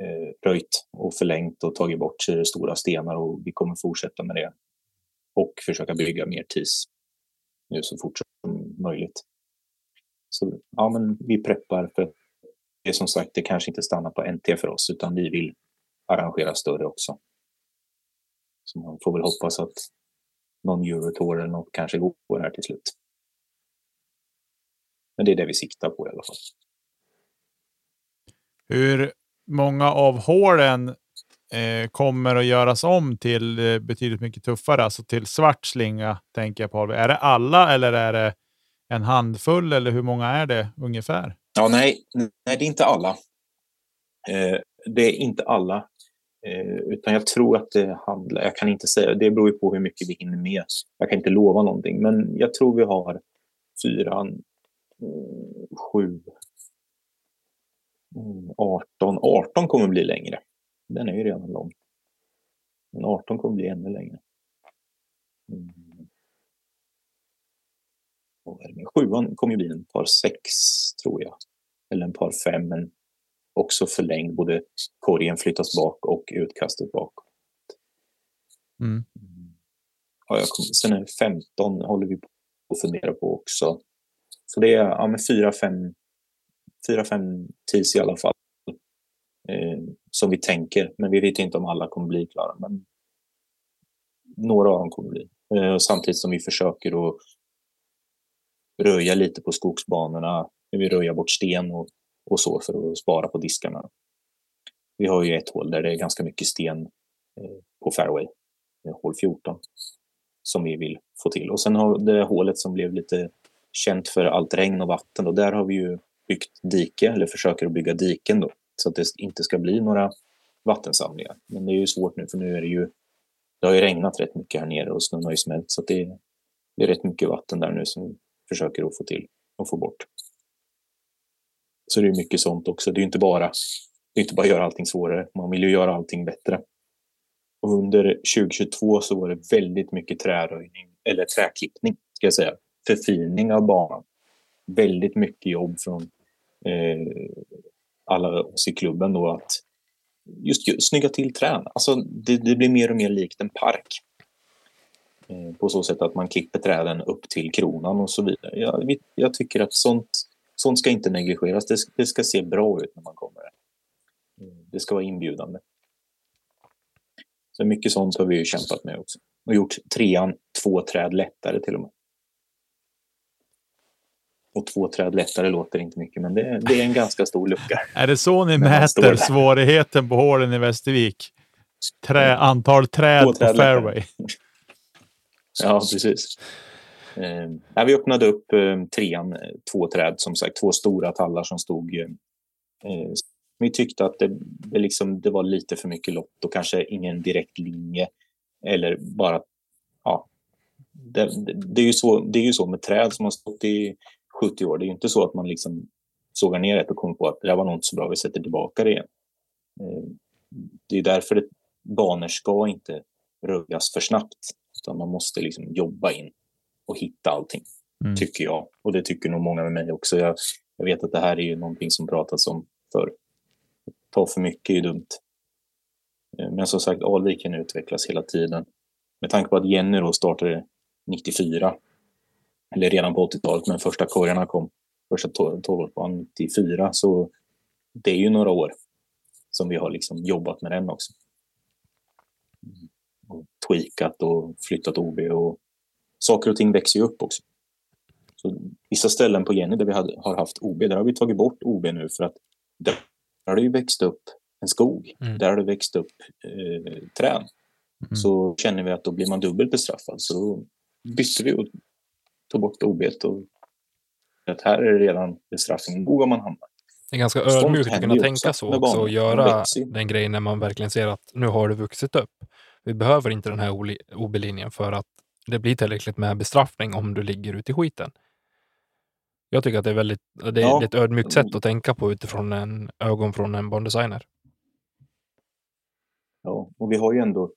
Eh, röjt och förlängt och tagit bort stora stenar och vi kommer fortsätta med det. Och försöka bygga mer TIS nu så fort som möjligt. Så ja, men vi preppar för det som sagt, det kanske inte stannar på NT för oss, utan vi vill arrangera större också. Så man får väl hoppas att någon Eurotour eller något kanske går här till slut. Men det är det vi siktar på i alla fall. Hur många av hålen eh, kommer att göras om till eh, betydligt mycket tuffare, alltså till svart slinga tänker jag på. Är det alla eller är det en handfull eller hur många är det ungefär? Ja, nej, nej det är inte alla. Eh, det är inte alla. Eh, utan jag tror att det handlar, jag kan inte säga, det beror ju på hur mycket vi hinner med. Jag kan inte lova någonting, men jag tror vi har fyra, sju, 18. Mm, 18 kommer bli längre. Den är ju redan lång. Men 18 kommer bli ännu längre. Mm sjuan kommer bli en par sex, tror jag. Eller en par fem, men också förlängd. Både korgen flyttas bak och utkastet bak. Mm. Ja, jag kom, sen är det 15 håller vi på att fundera på också. Så det är ja, med fyra, fem, fyra, fem tis i alla fall. Eh, som vi tänker, men vi vet inte om alla kommer bli klara. Men några av dem kommer bli. Eh, samtidigt som vi försöker att röja lite på skogsbanorna. Vi röjer bort sten och, och så för att spara på diskarna. Vi har ju ett hål där det är ganska mycket sten eh, på fairway, eh, hål 14, som vi vill få till. Och sen har det hålet som blev lite känt för allt regn och vatten och där har vi ju byggt dike eller försöker att bygga diken då så att det inte ska bli några vattensamlingar. Men det är ju svårt nu för nu är det ju det har ju regnat rätt mycket här nere och snön har ju smält så att det, det är rätt mycket vatten där nu som vi försöker att få till och få bort. Så det är mycket sånt också. Det är inte bara, det är inte bara att göra allting svårare. Man vill ju göra allting bättre. Och under 2022 så var det väldigt mycket träröjning, eller träklippning ska jag säga. Förfining av banan. Väldigt mycket jobb från Eh, alla oss i klubben då att just snygga till trän. Alltså det, det blir mer och mer likt en park. Eh, på så sätt att man klipper träden upp till kronan och så vidare. Jag, jag tycker att sånt, sånt ska inte negligeras. Det, det, ska se bra ut när man kommer. Mm, det ska vara inbjudande. Så mycket sånt har vi ju kämpat med också. Och gjort trean två träd lättare till och med. Och två träd lättare låter inte mycket, men det, det är en ganska stor lucka. *laughs* är det så ni mäter svårigheten på hålen i Västervik? Trä, antal träd på fairway? *laughs* Ja, precis. Eh, vi öppnade upp eh, trean, två träd som sagt, två stora tallar som stod. Eh, eh, vi tyckte att det, det, liksom, det var lite för mycket lott och kanske ingen direkt linje. Eller bara, ja. Det, det, det, är ju så, det är ju så med träd som har stått i 70 år. Det är ju inte så att man liksom sågar ner ett och kommer på att det här var nog inte så bra, vi sätter tillbaka det igen. Eh, det är därför det, banor ska inte röjas för snabbt. Utan man måste liksom jobba in och hitta allting, mm. tycker jag. Och det tycker nog många med mig också. Jag, jag vet att det här är ju någonting som pratas om förr. Ta för mycket är ju dumt. Eh, men som sagt, Alviken utvecklas hela tiden. Med tanke på att Jenny då startade 94 eller redan på 80-talet, men första korgarna kom första 12-årsbanan 94. Så det är ju några år som vi har liksom jobbat med den också. Och tweakat och flyttat OB och saker och ting växer ju upp också. Så vissa ställen på Jenny där vi har haft OB, där har vi tagit bort OB nu för att där har det ju växt upp en skog. Mm. Där har det växt upp eh, träd. Mm. Så känner vi att då blir man dubbelt bestraffad. Så då bytte vi och tog bort OB och att här är det redan bestraffning. Borde man hamnar. Det är ganska ödmjukt att kunna tänka så också och göra den grejen när man verkligen ser att nu har du vuxit upp. Vi behöver inte den här OB-linjen för att det blir tillräckligt med bestraffning om du ligger ute i skiten. Jag tycker att det är väldigt, det är ja. ett ödmjukt sätt att tänka på utifrån en ögon från en barndesigner. Ja, och vi har ju ändå,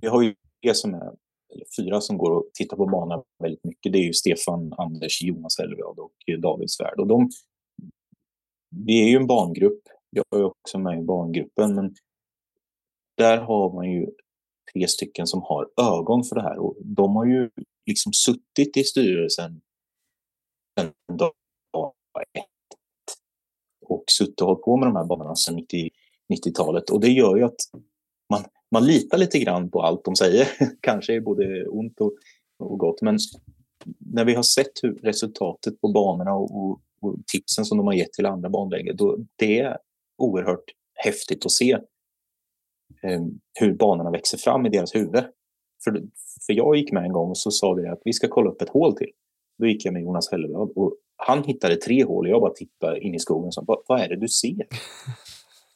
vi har ju det som är, eller fyra som går och tittar på banan väldigt mycket. Det är ju Stefan, Anders, Jonas Elvrad och David Svärd. Och de, vi är ju en barngrupp. Jag är också med i barngruppen, men där har man ju tre stycken som har ögon för det här och de har ju liksom suttit i styrelsen sedan dag ett och suttit och hållit på med de här banorna sedan 90, 90-talet och det gör ju att man, man litar lite grann på allt de säger. *laughs* Kanske är både ont och, och gott, men när vi har sett hur resultatet på banorna och, och, och tipsen som de har gett till andra banläger, då det är oerhört häftigt att se eh, hur banorna växer fram i deras huvud. För, för jag gick med en gång och så sa vi att vi ska kolla upp ett hål till. Då gick jag med Jonas Hellblad och han hittade tre hål och jag bara tittade in i skogen och sa, vad, vad är det du ser? *laughs*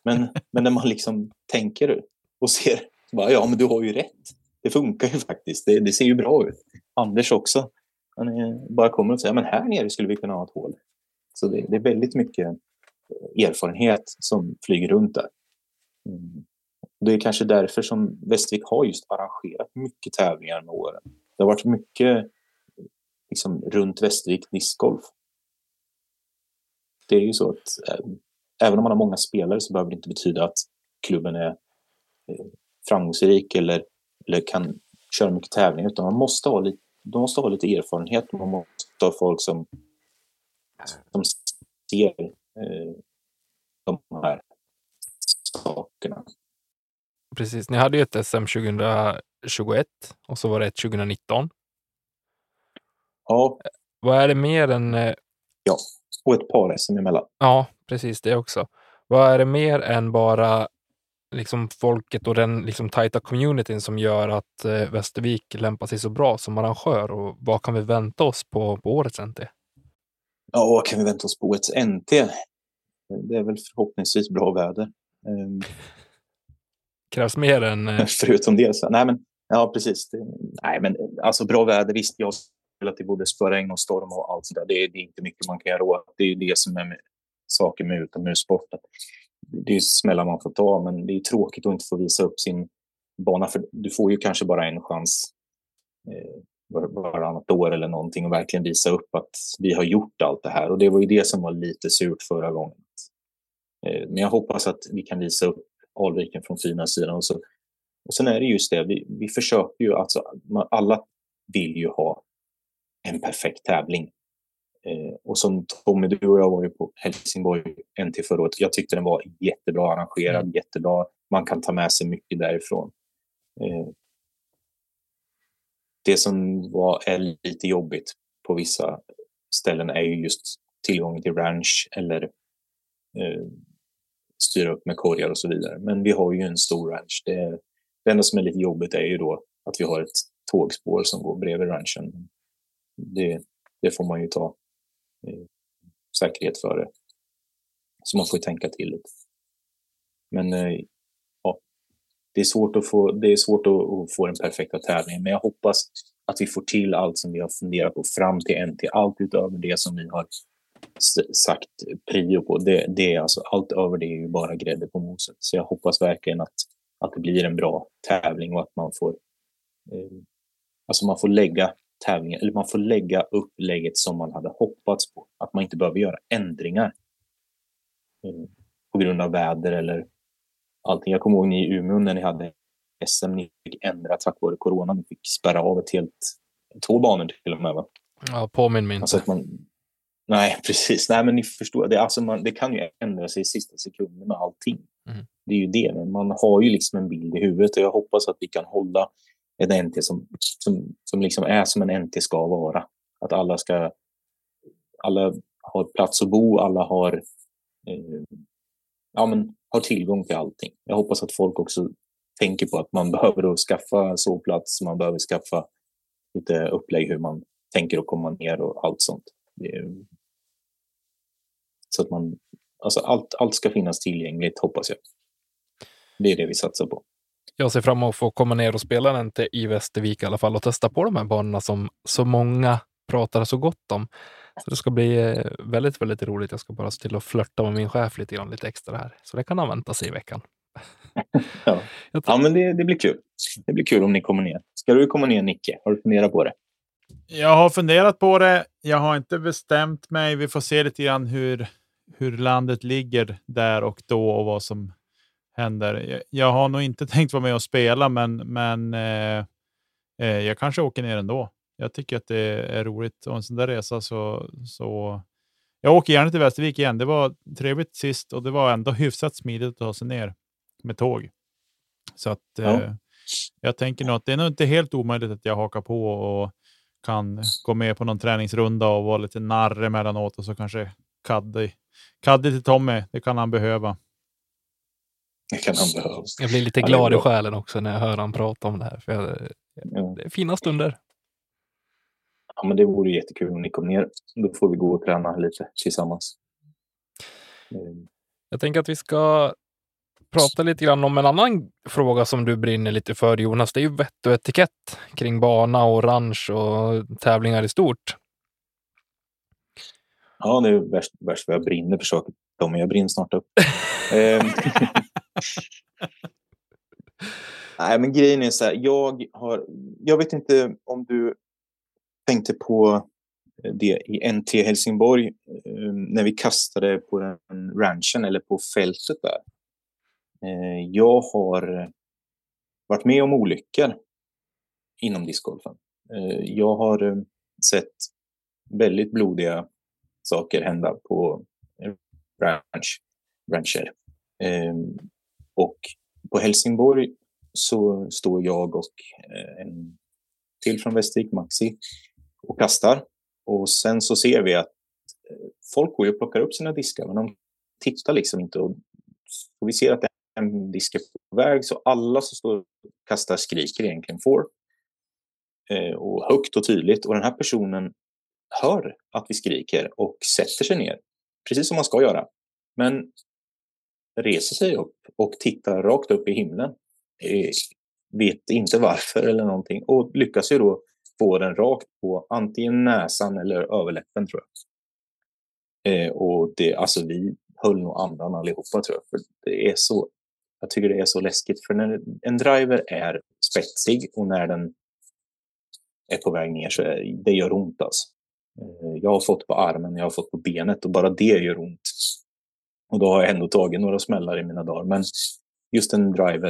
Men, men när man liksom tänker och ser, bara, ja men du har ju rätt. Det funkar ju faktiskt, det, det ser ju bra ut. Anders också. Han är, bara kommer och säger, men här nere skulle vi kunna ha ett hål. Så det, det är väldigt mycket eh, erfarenhet som flyger runt där. Mm. Det är kanske därför som Västervik har just arrangerat mycket tävlingar med åren. Det har varit mycket liksom, runt Västervik discgolf. Det är ju så att äh, även om man har många spelare så behöver det inte betyda att klubben är framgångsrik eller, eller kan köra mycket tävlingar utan man måste ha lite, de måste ha lite erfarenhet. Man måste ha folk som, som ser äh, de här sakerna. Precis, ni hade ju ett SM 2021 och så var det ett 2019. Ja. Vad är det mer än... Eh, ja, och ett par SM emellan. Ja, precis det också. Vad är det mer än bara liksom folket och den liksom tajta communityn som gör att eh, Västervik lämpar sig så bra som arrangör? Och vad kan vi vänta oss på, på årets NT? Ja, vad kan vi vänta oss på årets NT? Det är väl förhoppningsvis bra väder. Um, *laughs* Krävs mer än... Eh... *laughs* Förutom det. Så, nej, men, ja, precis. Det, nej, men alltså bra väder. Visst, jag spelat i både spöregn och storm och allt sådär. Det, det är inte mycket man kan göra åt. Det är det som är med, saker med utomhussporten. Det är smällar man får ta, men det är tråkigt att inte få visa upp sin bana. För du får ju kanske bara en chans eh, varannat år eller någonting och verkligen visa upp att vi har gjort allt det här. Och det var ju det som var lite surt förra gången. Eh, men jag hoppas att vi kan visa upp Alviken från fina sidan. Och, så. och sen är det just det, vi, vi försöker ju, alltså alla vill ju ha en perfekt tävling. Eh, och som Tommy, du och jag var ju på Helsingborg NT förra året. Jag tyckte den var jättebra arrangerad, mm. jättebra. Man kan ta med sig mycket därifrån. Eh, det som var är lite jobbigt på vissa ställen är ju just tillgången till ranch eller eh, styra upp med korgar och så vidare. Men vi har ju en stor ranch. Det, det enda som är lite jobbigt är ju då att vi har ett tågspår som går bredvid ranchen det, det får man ju ta Eh, säkerhet före. Så man får ju tänka till lite. Men eh, ja, det är svårt att få, det är svårt att, att, få den perfekta tävlingen. Men jag hoppas att vi får till allt som vi har funderat på fram till NT. Allt utöver det som vi har sagt prio på. Det, det är alltså, allt över det är ju bara grädde på moset. Så jag hoppas verkligen att, att det blir en bra tävling och att man får, eh, alltså man får lägga tävlingen, eller man får lägga upplägget som man hade hoppats på. Att man inte behöver göra ändringar mm. på grund av väder eller allting. Jag kommer ihåg ni i Umeå när ni hade SM, ni fick ändra tack vare corona. Ni fick spärra av ett helt två banor till och med. Va? Ja, påminn mig inte. Alltså att man, nej, *laughs* precis. Nej, men ni förstår. Det, alltså man, det kan ju ändra sig i sista sekunden med allting. Mm. Det är ju det. Men man har ju liksom en bild i huvudet och jag hoppas att vi kan hålla ett NT som, som, som liksom är som en NT ska vara. Att alla ska... Alla har plats att bo, alla har, eh, ja, men, har tillgång till allting. Jag hoppas att folk också tänker på att man *laughs* behöver då skaffa sovplats, man behöver skaffa lite upplägg hur man tänker att komma ner och allt sånt. Så att man, alltså allt, allt ska finnas tillgängligt hoppas jag. Det är det vi satsar på. Jag ser fram emot att få komma ner och spela den till i Västervik i alla fall och testa på de här banorna som så många pratar så gott om. Så det ska bli eh, väldigt, väldigt roligt. Jag ska bara se till att flörta med min chef lite grann, lite extra här. Så det kan han vänta sig i veckan. *laughs* ja. ja, men det, det, blir kul. Det blir kul om ni kommer ner. Ska du komma ner, Nicke? Har du funderat på det? Jag har funderat på det. Jag har inte bestämt mig. Vi får se lite grann hur, hur landet ligger där och då och vad som händer. Jag, jag har nog inte *laughs* tänkt vara med och spela, men, men eh, eh, jag kanske åker ner ändå. Jag tycker att det är roligt och en sån där resa så, så jag åker gärna till Västervik igen. Det var trevligt sist och det var ändå *laughs* hyfsat smidigt att ta sig ner med tåg. Så att ja. eh, jag tänker nog att det är nog inte helt omöjligt att jag hakar på och kan gå med på någon träningsrunda och vara lite narr emellanåt och så kanske Kaddi, Kaddi till Tommy. Det kan han behöva. Det kan han behöva. Jag blir lite glad i själen också när jag hör han prata om det här. För jag, ja. Det är fina stunder. Ja, men det vore jättekul om ni kom ner. Då får vi gå och träna lite tillsammans. Mm. Jag tänker att vi ska prata lite grann om en annan fråga som du brinner lite för Jonas. Det är ju vett och etikett kring bana och ranch och tävlingar i stort. Ja, det är värst, värst vad jag brinner för saker. Tommy, jag brinner snart upp. *laughs* Ehm. Nej, men grejen är så här. Jag, har, jag vet inte om du tänkte på det i NT Helsingborg ehm, när vi kastade på den ranchen eller på fältet där. Eh, jag har varit med om olyckor inom discgolfen. Jag har sett väldigt blodiga saker hända på ranch, rancher. Ehm, och på Helsingborg så står jag och eh, en till från Västervik, Maxi, och kastar. Och sen så ser vi att eh, folk går och plockar upp sina diskar, men de tittar liksom inte. Och vi ser att en disk är på väg, så alla som står och kastar skriker egentligen får. Eh, och högt och tydligt. Och den här personen hör att vi skriker och sätter sig ner, precis som man ska göra. Men reser sig upp och tittar rakt upp i himlen. Eh, vet inte varför eller någonting och lyckas ju då få den rakt på antingen näsan eller överläppen tror jag. Eh, och det, alltså vi höll nog andan allihopa tror jag. För det är så jag tycker det är så läskigt för när en driver är spetsig och när den är på väg ner så är, det gör ont alltså. Eh, jag har fått på armen, jag har fått på benet och bara det gör ont. Och då har jag ändå tagit några smällar i mina dagar. Men just en driver,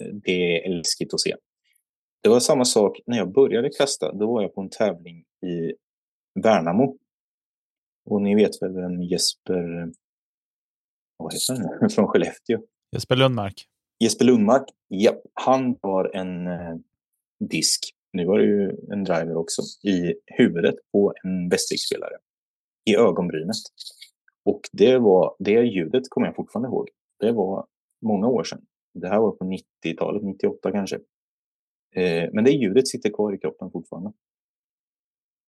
eh, det är läskigt att se. Det var samma sak när jag började kasta. Då var jag på en tävling i Värnamo. Och ni vet väl vem Jesper, vad heter han, *laughs* från Skellefteå? Jesper Lundmark. Jesper Lundmark, ja, han har en eh, disk, nu var det ju en driver också, i huvudet på en Västerviksspelare. I ögonbrynet. Och det, var, det ljudet kommer jag fortfarande ihåg. Det var många år sedan. Det här var på 90-talet, 98 kanske. Eh, men det ljudet sitter kvar i kroppen fortfarande.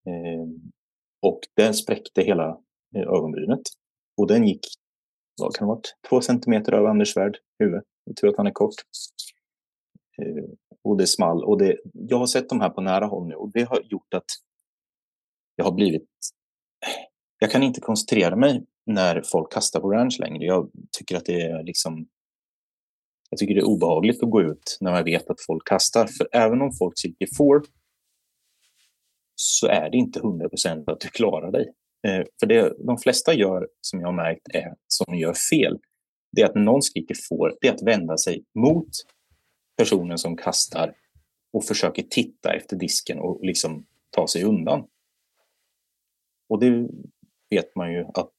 Eh, och den spräckte hela eh, ögonbrynet. Och den gick vad kan det ha varit, två centimeter över Anders Svärd huvud. Jag tror att han är kort. Eh, och det small. Och det, jag har sett de här på nära håll nu och det har gjort att jag har blivit... Jag kan inte koncentrera mig när folk kastar på ranch längre. Jag tycker att det är liksom... Jag tycker det är obehagligt att gå ut när man vet att folk kastar. För även om folk sitter får så är det inte 100 procent att du klarar dig. Eh, för det de flesta gör, som jag har märkt, är som gör fel. Det är att när någon skriker får, det är att vända sig mot personen som kastar och försöker titta efter disken och liksom ta sig undan. Och det vet man ju att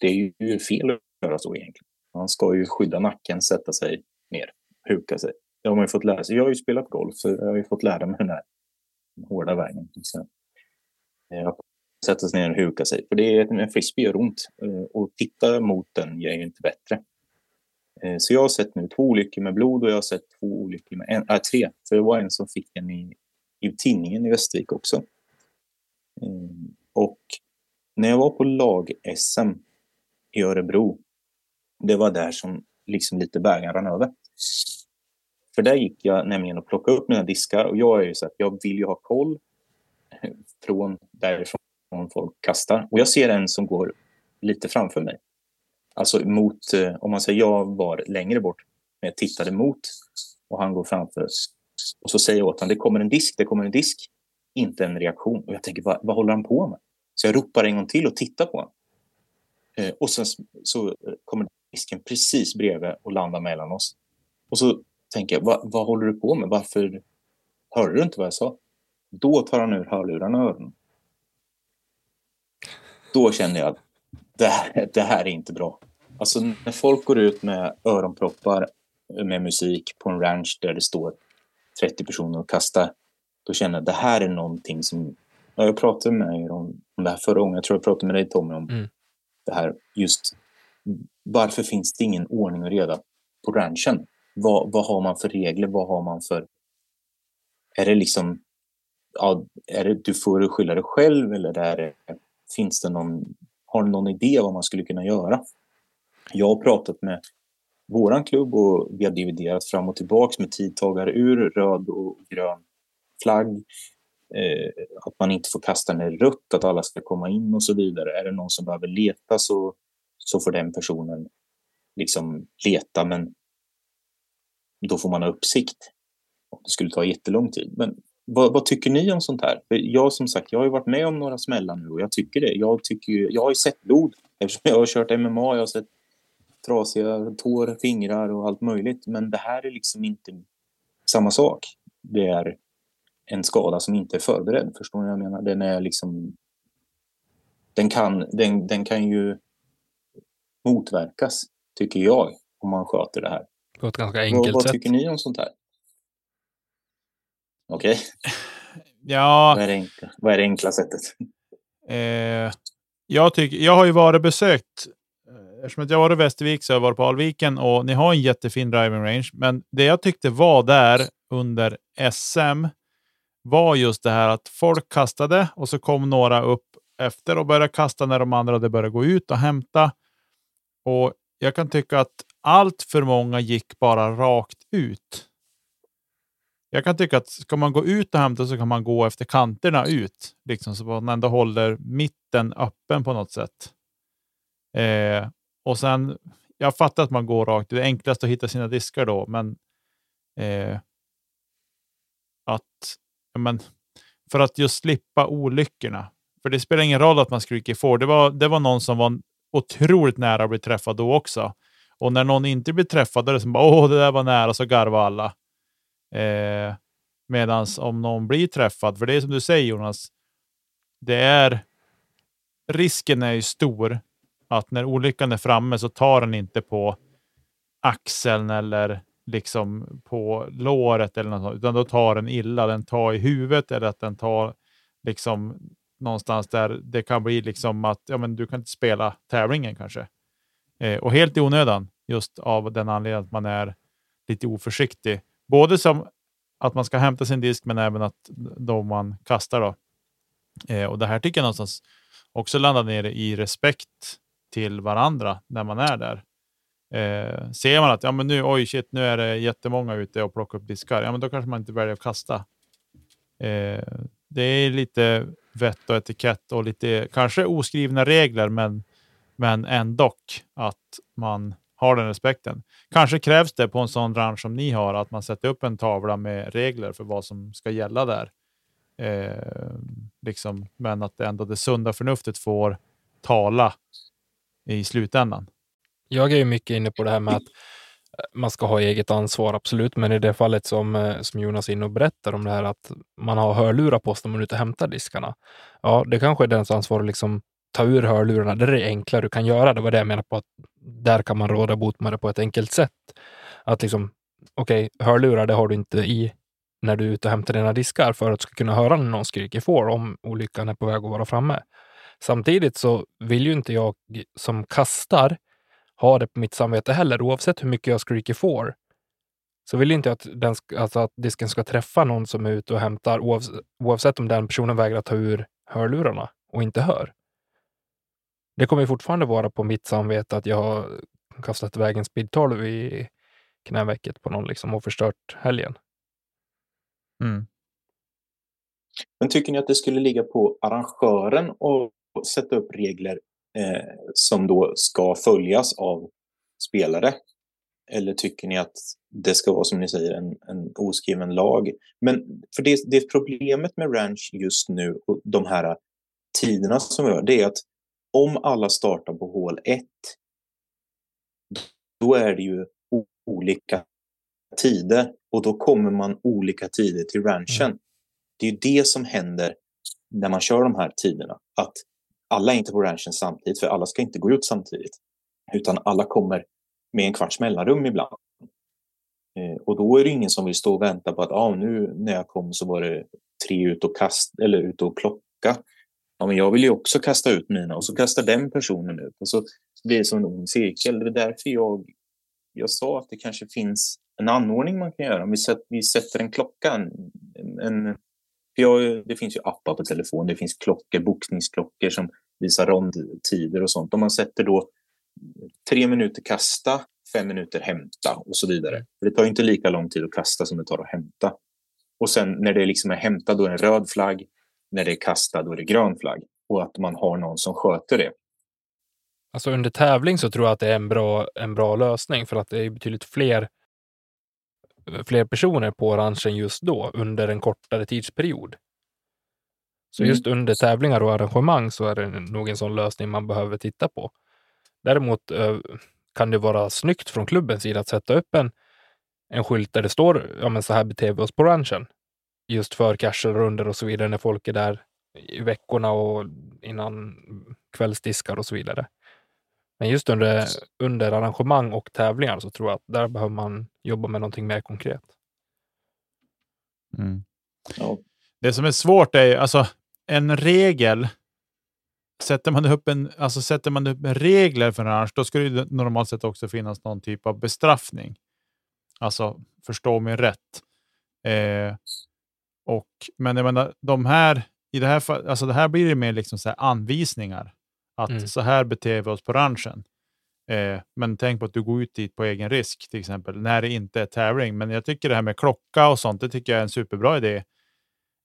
det är ju fel att göra så egentligen. Man ska ju skydda nacken, sätta sig ner, huka sig. Det har man ju fått lära sig. Jag har ju spelat golf, så jag har ju fått lära mig den här hårda vägen. Eh, att sätta sig ner och huka sig. För det är, en frisbee gör ont eh, och titta mot den gör ju inte bättre. Eh, så jag har sett nu två olyckor med blod och jag har sett två olyckor med en, äh, tre. För det var en som fick en i, i tidningen i Västervik också. Eh, och när jag var på lag-SM i Örebro, det var där som liksom lite bägaren rann över. För där gick jag nämligen och plockade upp mina diskar och jag är ju så att jag vill ju ha koll eh, från därifrån folk kastar. Och jag ser en som går lite framför mig. Alltså mot, eh, om man säger jag var längre bort, men jag tittade mot och han går framför. Och så säger jag åt honom, det kommer en disk, det kommer en disk. Inte en reaktion. Och jag tänker, vad, vad håller han på med? Så jag ropar en gång till och tittar på honom. Eh, och sen så eh, kommer disken precis bredvid och landar mellan oss. Och så tänker jag, vad, vad håller du på med? Varför hörde du inte vad jag sa? Då tar han ur hörlurarna och öronen. Då känner jag att det här, det här är inte bra. Alltså när folk går ut med öronproppar med musik på en ranch där det står 30 personer och kastar, då känner jag att det här är någonting som... Jag pratade med er om, om det här förra gången, jag tror jag pratade med dig Tommy om mm. det här just varför finns det ingen ordning och reda på ranchen? Vad, vad har man för regler? Vad har man för... Är det liksom... Ja, är det, du får skylla dig själv eller är det, finns det någon... Har du någon idé vad man skulle kunna göra? Jag har pratat med våran klubb och vi har dividerat fram och tillbaks med tidtagare ur röd och grön flagg. Eh, att man inte får kasta ner rött, att alla ska komma in och så vidare. Är det någon som behöver leta så, så får den personen liksom leta, men då får man ha uppsikt. Och det skulle ta jättelång tid. Men vad, vad, tycker ni om sånt här? För jag som sagt, jag har varit med om några smällar nu och jag tycker det. Jag, tycker jag har ju sett blod eftersom jag har kört MMA. Jag har sett trasiga tår, fingrar och allt möjligt. Men det här är liksom inte samma sak. Det är en skada som inte är förberedd. Förstår ni vad jag menar? Den är liksom... Den kan, den, den kan ju motverkas, tycker jag, om man sköter det här. På ett ganska enkelt vad, vad sätt. tycker ni om sånt här? Okej. Okay. *laughs* Ja. Vad är, det enkla, vad är det enkla sättet? Eh, jag, tycker, jag har ju varit besökt, eh, eftersom jag varit i Västervik så har jag varit på Alviken och ni har en jättefin driving range. Men det jag tyckte var där under SM var just det här att folk kastade och så kom några upp efter och började kasta när de andra hade börjat gå ut och hämta. Och jag kan tycka att allt för många gick bara rakt ut. Jag kan tycka att ska man gå ut och hämta så kan man gå efter kanterna ut, liksom, så man ändå håller mitten öppen på något sätt. Eh, och sen, jag fattar att man går rakt. Det är enklast att hitta sina diskar då, men eh, att men, för att just slippa olyckorna. För det spelar ingen roll att man skriker får. Det var, det var någon som var otroligt nära att bli träffad då också. Och när någon inte blir träffad, då är det som bara åh, det där var nära, så garvar alla. Eh, Medan om någon blir träffad, för det är som du säger Jonas, det är risken är ju stor att när olyckan är framme så tar den inte på axeln eller liksom på låret eller något sånt, utan då tar den illa. Den tar i huvudet eller att den tar liksom någonstans där det kan bli liksom att ja, men du kan inte spela tävlingen kanske. Eh, och helt i onödan, just av den anledningen att man är lite oförsiktig. Både som att man ska hämta sin disk, men även att de man kastar. Då. Eh, och Det här tycker jag någonstans också landar ner i respekt till varandra när man är där. Eh, ser man att ja, men nu, oj, shit, nu är det jättemånga ute och plockar upp diskar, ja, men då kanske man inte väljer att kasta. Eh, det är lite vett och etikett och lite kanske oskrivna regler, men, men ändå att man har den respekten. Kanske krävs det på en sån bransch som ni har att man sätter upp en tavla med regler för vad som ska gälla där. Eh, liksom, men att det ändå det sunda förnuftet får tala i slutändan. Jag är ju mycket inne på det här med att eh, man ska ha eget ansvar, absolut. Men i det fallet som, eh, som Jonas är inne och berättar om det här att man har hörlurar på sig när man är ute och hämtar diskarna. Ja, det kanske är dens ansvar att liksom ta ur hörlurarna. Det är det enkla du kan göra. Det var det jag menade på att där kan man råda bot med det på ett enkelt sätt. Att liksom, okej, okay, hörlurar, det har du inte i när du är ute och hämtar dina diskar för att du ska kunna höra när någon skriker får om olyckan är på väg att vara framme. Samtidigt så vill ju inte jag som kastar ha det på mitt samvete heller, oavsett hur mycket jag skriker får. Så vill inte jag att, den, alltså att disken ska träffa någon som är ute och hämtar, oavsett, oavsett om den personen vägrar ta ur hörlurarna och inte hör. Det kommer fortfarande vara på mitt samvete att jag har kastat iväg en speed 12 i knävecket på någon liksom och förstört helgen. Mm. Men tycker ni att det skulle ligga på arrangören att sätta upp regler eh, som då ska följas av spelare? Eller tycker ni att det ska vara som ni säger en, en oskriven lag? Men för det, det problemet med Ranch just nu och de här tiderna som vi har, det är att om alla startar på hål 1 då är det ju olika tider och då kommer man olika tider till ranchen. Mm. Det är det som händer när man kör de här tiderna. Att alla är inte på ranchen samtidigt, för alla ska inte gå ut samtidigt. Utan alla kommer med en kvarts mellanrum ibland. Eh, och då är det ingen som vill stå och vänta på att ah, nu när jag kom så var det tre ut och, kast, eller ut och plocka. Ja, men jag vill ju också kasta ut mina och så kastar den personen ut. Och så blir det som en ond cirkel. Det är därför jag, jag sa att det kanske finns en anordning man kan göra. Om vi, sätter, vi sätter en klocka, en, en jag, det finns ju appar på telefon, det finns klockor, boxningsklockor som visar rondtider och sånt. Om man sätter då tre minuter kasta, fem minuter hämta och så vidare. För det tar inte lika lång tid att kasta som det tar att hämta. Och sen när det liksom är hämta då är det en röd flagg. När det är kasta då är det grön flagg. Och att man har någon som sköter det. Alltså under tävling så tror jag att det är en bra, en bra lösning för att det är betydligt fler fler personer på orangen just då under en kortare tidsperiod. Så mm. just under tävlingar och arrangemang så är det nog en sån lösning man behöver titta på. Däremot eh, kan det vara snyggt från klubbens sida att sätta upp en, en skylt där det står ja, men så här beter vi oss på ranchen. Just för runder och så vidare när folk är där i veckorna och innan kvällsdiskar och så vidare. Men just under, under arrangemang och tävlingar så tror jag att där behöver man jobba med någonting mer konkret. Mm. Ja. Det som är svårt är alltså en regel. Sätter man upp en, alltså sätter man upp regler för en arrange, då ska det normalt sett också finnas någon typ av bestraffning. Alltså förstå mig rätt. Eh, och, men jag menar, de här, i det här, alltså det här blir det mer liksom så anvisningar. Att mm. så här beter vi oss på ranchen. Eh, men tänk på att du går ut dit på egen risk till exempel när det inte är tävling. Men jag tycker det här med klocka och sånt, det tycker jag är en superbra idé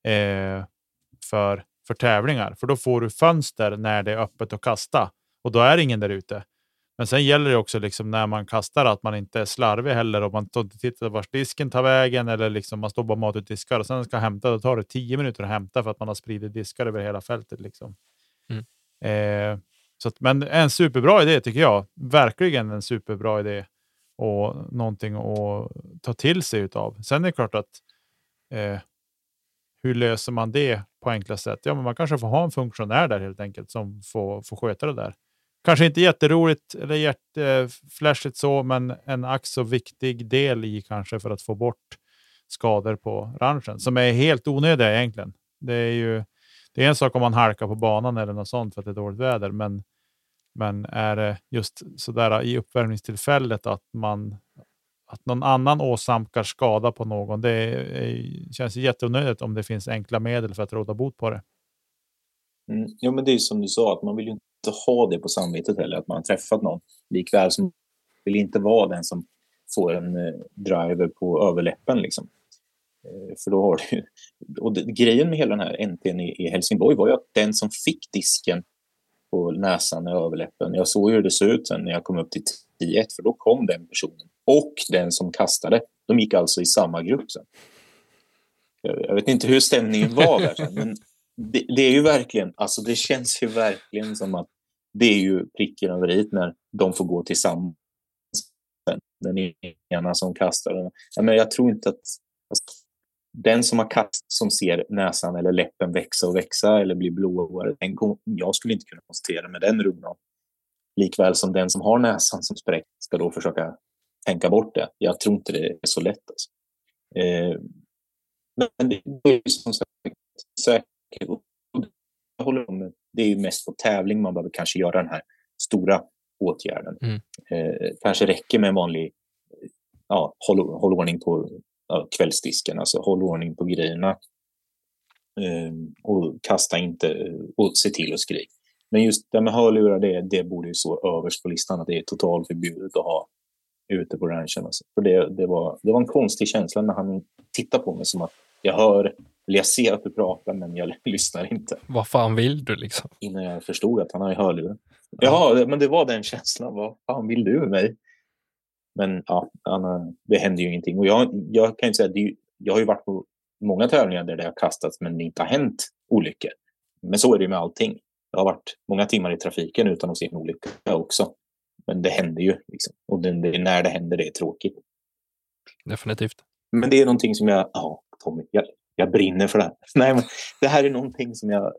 eh, för, för tävlingar. För då får du fönster när det är öppet att kasta och då är ingen där ute. Men sen gäller det också liksom när man kastar att man inte är slarvig heller och man tittar vart disken tar vägen eller liksom man står bara mat och diskar och sen ska hämta. Då tar det tio minuter att hämta för att man har spridit diskar över hela fältet. Liksom. Mm. Eh, så att, men en superbra idé tycker jag. Verkligen en superbra idé och någonting att ta till sig utav. Sen är det klart att eh, hur löser man det på enkla sätt? Ja, men man kanske får ha en funktionär där helt enkelt som får, får sköta det där. Kanske inte jätteroligt eller jätteflashigt så, men en ack så viktig del i kanske för att få bort skador på ranchen som är helt onödiga egentligen. Det är ju det är en sak om man halkar på banan eller något sånt för att det är dåligt väder, men, men är det just sådär i uppvärmningstillfället att man att någon annan åsamkar skada på någon, det är, är, känns jätteonödigt om det finns enkla medel för att råda bot på det. Mm. Jo, men det är som du sa, att man vill ju inte ha det på samvetet heller, att man har träffat någon. Likväl som vill inte vara den som får en eh, driver på överläppen. Liksom. Eh, för då har du, och det, grejen med hela den här NTn i, i Helsingborg var ju att den som fick disken på näsan och överläppen, jag såg hur det såg ut sen när jag kom upp till 10 för då kom den personen och den som kastade. De gick alltså i samma grupp sen. Jag, jag vet inte hur stämningen var där sen, men det, det, är ju verkligen, alltså det känns ju verkligen som att det är ju pricken över i när de får gå tillsammans. den ena som kastar. Ja, men jag tror inte att alltså, den som har kast som ser näsan eller läppen växa och växa eller bli blåare, den, jag skulle inte kunna konstatera med den runan. Likväl som den som har näsan som spräckt ska då försöka tänka bort det. Jag tror inte det är så lätt. Alltså. Eh, men det är som sagt säkert. Håller med. Det är ju mest på tävling man behöver kanske göra den här stora åtgärden. Mm. Eh, kanske räcker med en vanlig ja, håll, håll ordning på ja, kvällsdisken, alltså håll ordning på grejerna. Eh, och kasta inte och se till att skrika. Men just det med hörlurar, det, det borde ju stå överst på listan att det är totalförbjudet att ha ute på ranchen. Alltså. För det, det, var, det var en konstig känsla när han tittade på mig som att jag hör, eller jag ser att du pratar men jag *laughs* lyssnar inte. Vad fan vill du liksom? Innan jag förstod att han har hörlurar. Jaha, men det var den känslan. Vad fan vill du med mig? Men ja, det händer ju ingenting. Och jag, jag kan ju säga att jag har ju varit på många tävlingar där det har kastats men det inte har hänt olyckor. Men så är det med allting. Det har varit många timmar i trafiken utan att se en olycka också. Men det händer ju. Liksom. Och det, det, när det händer, det är tråkigt. Definitivt. Men det är någonting som jag... Ja, Tommy, jag, jag brinner för det här. *laughs* Nej, men det här är någonting som jag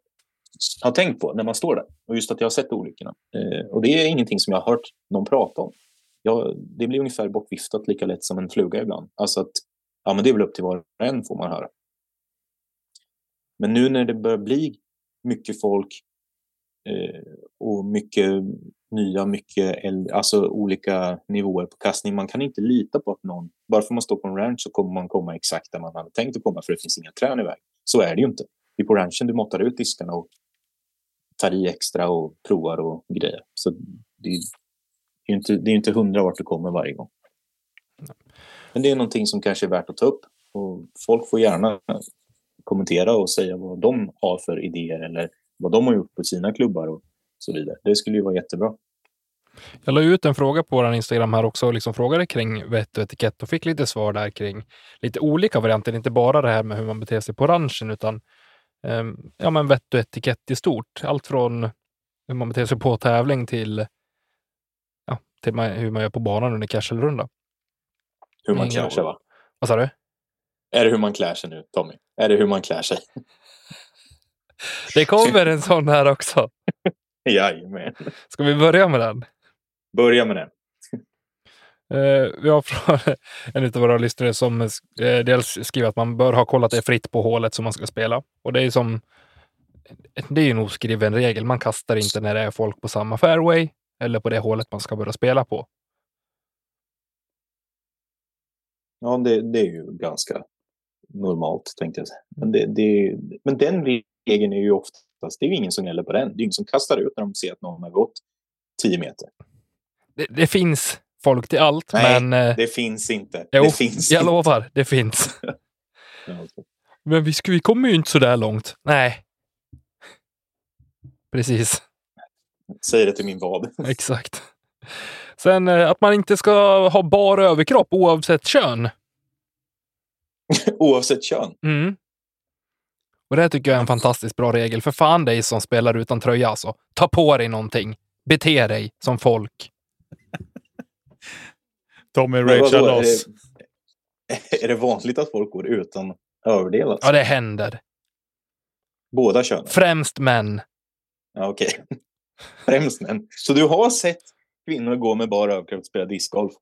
har tänkt på när man står där. Och just att jag har sett olyckorna. Eh, och det är ingenting som jag har hört någon prata om. Jag, det blir ungefär bortviftat lika lätt som en fluga ibland. Alltså att ja, men det är väl upp till var och en får man höra. Men nu när det börjar bli mycket folk eh, och mycket nya, mycket alltså olika nivåer på kastning. Man kan inte lita på att någon, bara för att man står på en ranch så kommer man komma exakt där man hade tänkt att komma för det finns inga trän i vägen. Så är det ju inte. Det är på ranchen du måttar ut diskarna och tar i extra och provar och grejer. Så det är ju inte, det är inte hundra vart du kommer varje gång. Men det är någonting som kanske är värt att ta upp och folk får gärna kommentera och säga vad de har för idéer eller vad de har gjort på sina klubbar och så vidare. Det skulle ju vara jättebra. Jag la ut en fråga på vår Instagram här också och liksom frågade kring vett och etikett och fick lite svar där kring lite olika varianter. Inte bara det här med hur man beter sig på ranchen utan um, ja, men vett och etikett i stort. Allt från hur man beter sig på tävling till, ja, till man, hur man gör på banan under cashelrunda. Hur man klär sig va? Vad sa du? Är det hur man klär sig nu, Tommy? Är det hur man klär sig? Det kommer en sån här också. *laughs* *laughs* Jajamän. Ska vi börja med den? Börja med den. Uh, *laughs* vi har *laughs* en av våra lyssnare som uh, dels skriver att man bör ha kollat det fritt på hålet som man ska spela. Och det är som det är en oskriven regel. Man kastar inte när det är folk på samma fairway eller på det hålet man ska börja spela på. Ja, det, det är ju ganska normalt tänkte jag säga. Men, det, det, men den regeln är ju oftast, det är ju ingen som gäller på den. Det är ingen som kastar ut när de ser att någon har gått 10 meter. Det, det finns folk till allt, Nej, men... Eh, det finns inte. Jo, det finns jag inte. lovar, det finns. *laughs* Men vi, vi kommer ju inte så där långt. Nej. Precis. Säg det till min vad. *laughs* Exakt. Sen eh, att man inte ska ha bara överkropp oavsett kön. *laughs* oavsett kön? Mm. Och det tycker jag är en fantastiskt bra regel. För fan dig som spelar utan tröja alltså. Ta på dig någonting. Bete dig som folk. *laughs* Tommy ragear loss. Är, *laughs* är det vanligt att folk går utan överdel? Alltså? Ja, det händer. Båda könen? Främst män. Ja, Okej. Okay. *laughs* Främst män. Så du har sett kvinnor gå med bara överkropp och spela discgolf?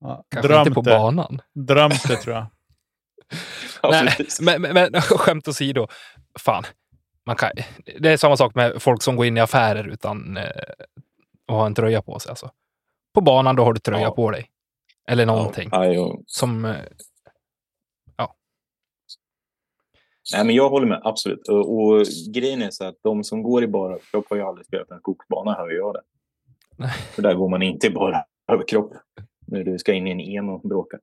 Ja, Kanske drömte. inte på banan. Drömte tror jag. *laughs* Nej, men, men, men *laughs* skämt åsido. Fan. Man kan, det är samma sak med folk som går in i affärer utan eh, att ha en tröja på sig. Alltså. På banan då har du tröja ja. på dig. Eller någonting. Ja, ja, som... Eh, ja. Nej, men jag håller med, absolut. Och, och grejen är så att de som går i bara kropp har ju aldrig spelat en kokbana, hör jag det. För där går man inte i bara överkropp när du ska in i en en och bråka.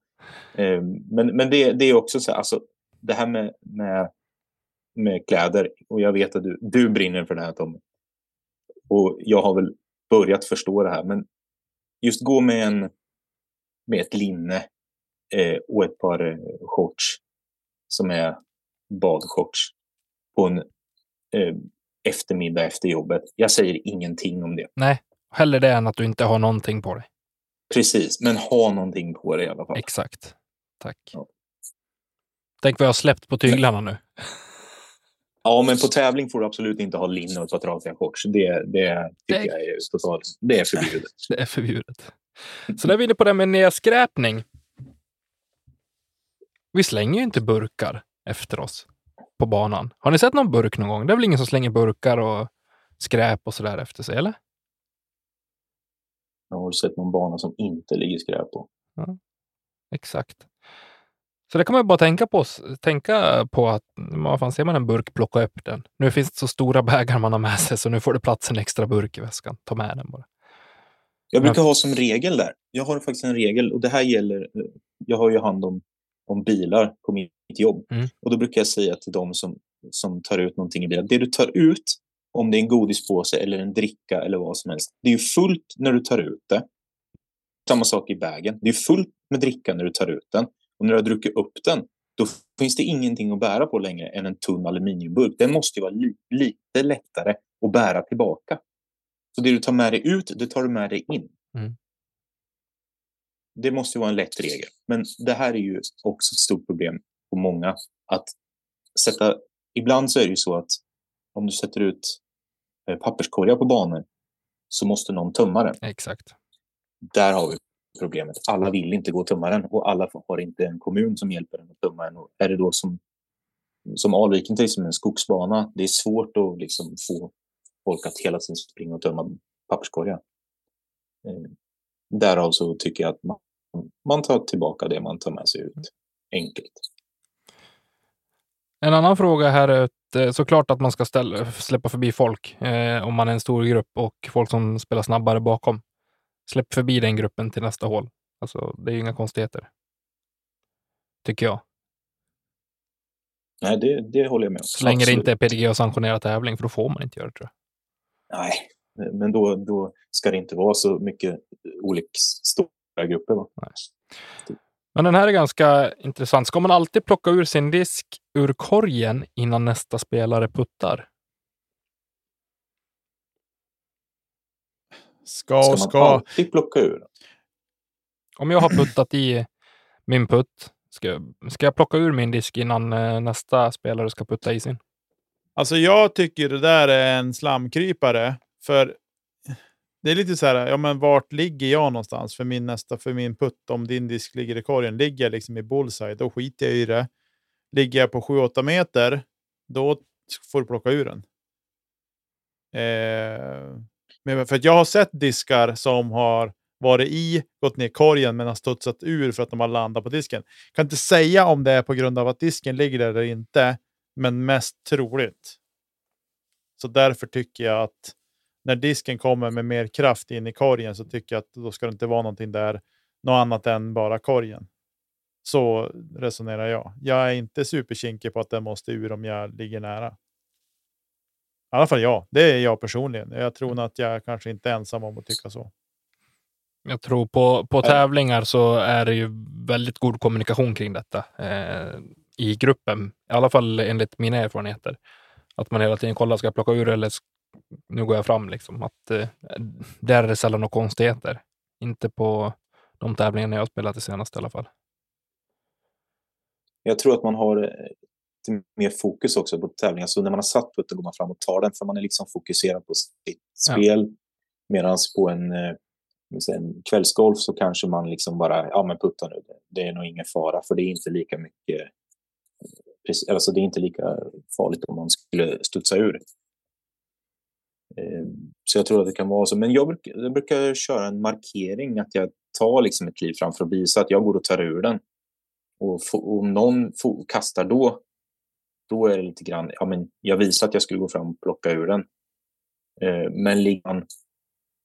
Ehm, men men det, det är också så här, alltså, det här med, med, med kläder, och jag vet att du, du brinner för det här Tommy. Och jag har väl börjat förstå det här, men just gå med, en, med ett linne eh, och ett par eh, shorts som är badshorts på en eh, eftermiddag efter jobbet. Jag säger ingenting om det. Nej, hellre det än att du inte har någonting på dig. Precis, men ha någonting på det i alla fall. Exakt. Tack. Ja. Tänk vad jag har släppt på tyglarna nu. Ja, men på tävling får du absolut inte ha linne och ett par trasiga shorts. Det, det tycker Det- jag är totalt... Det är förbjudet. *laughs* Det är förbjudet. Så där är vi inne på det med nedskräpning. Vi slänger ju inte burkar efter oss på banan. Har ni sett någon burk någon gång? Det är väl ingen som slänger burkar och skräp och sådär efter sig, eller? Jag har sett någon bana som inte ligger skräp på. Exakt. Så det kan man bara tänka på. Tänka på att vad fan, ser man en burk, plocka upp den. Nu finns det så stora *laughs* bägar man har med sig, så nu får det plats en extra burk i väskan. Ta med den bara. Jag brukar ha som regel där. Jag har faktiskt en regel och det här gäller. eh, Jag har ju hand om, om bilar på mitt jobb Mm. och då brukar jag säga till dem som, som tar ut någonting i bilen. Det du tar ut, om det är en godispåse eller en dricka eller vad som helst. Det är ju fullt när du tar ut det. Samma sak i bagen. Det är fullt med dricka när du tar ut den och när du har druckit upp den. Då finns det ingenting att bära på längre än en tunn aluminiumburk. Den måste ju vara li, lite lättare att bära tillbaka. Så det du tar med dig ut, det tar du med dig in. Mm. Det måste ju vara en lätt regel. Men det här är ju också ett stort problem på många. Att sätta, ibland så är det ju så att om du sätter ut papperskorgar på banor så måste någon tömma den. Exakt. Där har vi problemet. Alla vill inte gå och tömma den och alla har inte en kommun som hjälper en att tömma den. Och är det då som, som Alviken till exempel, en skogsbana, det är svårt att liksom få folk att hela tiden springa och tömma papperskorgar. Eh, därav så tycker jag att man, man tar tillbaka det man tar med sig ut. Enkelt. En annan fråga här är att eh, såklart att man ska ställa, släppa förbi folk eh, om man är en stor grupp och folk som spelar snabbare bakom. Släpp förbi den gruppen till nästa hål. Alltså, det är ju inga konstigheter. Tycker jag. Nej, det, det håller jag med om. Så länge det inte är PDG och sanktionerad tävling, för då får man inte göra det tror jag. Nej, men då, då ska det inte vara så mycket olika stora grupper. Va? Men den här är ganska intressant. Ska man alltid plocka ur sin disk ur korgen innan nästa spelare puttar? Ska Ska och man ska. alltid plocka ur? Om jag har puttat i min putt, ska, jag- ska jag plocka ur min disk innan eh, nästa spelare ska putta i sin? Alltså jag tycker det där är en slamkrypare. För det är lite så här, ja men vart ligger jag någonstans för min nästa, för min putt om din disk ligger i korgen? Ligger jag liksom i bullseye, då skiter jag i det. Ligger jag på 7-8 meter, då får du plocka ur den. Eh, men för att jag har sett diskar som har varit i, gått ner i korgen men har studsat ur för att de har landat på disken. Kan inte säga om det är på grund av att disken ligger där eller inte, men mest troligt. Så därför tycker jag att när disken kommer med mer kraft in i korgen så tycker jag att då ska det inte vara någonting där, något annat än bara korgen. Så resonerar jag. Jag är inte superkinkig på att den måste ur om jag ligger nära. I alla fall jag. Det är jag personligen. Jag tror att jag kanske inte är ensam om att tycka så. Jag tror på, på tävlingar så är det ju väldigt god kommunikation kring detta eh, i gruppen. I alla fall enligt mina erfarenheter. Att man hela tiden kollar, ska jag plocka ur eller nu går jag fram liksom. Att, eh, där är det sällan några konstigheter. Inte på de tävlingarna jag har spelat det senaste i alla fall. Jag tror att man har eh, lite mer fokus också på tävlingar. Så när man har satt putten går man fram och tar den för man är liksom fokuserad på sitt Ja. spel. Medan på en, eh, en kvällsgolf så kanske man liksom bara, ja men putta nu, det- är nog ingen fara för det är inte lika mycket, precis- alltså det är inte lika farligt om man skulle studsa ur. Eh, Så jag tror att det kan vara så. Men jag brukar, jag brukar köra en markering att jag tar liksom ett kliv fram för att visa att jag går och tar ur den. Och om någon kastar då, då är det lite grann, ja men jag visar att jag skulle gå fram och plocka ur den. Eh, men ligger man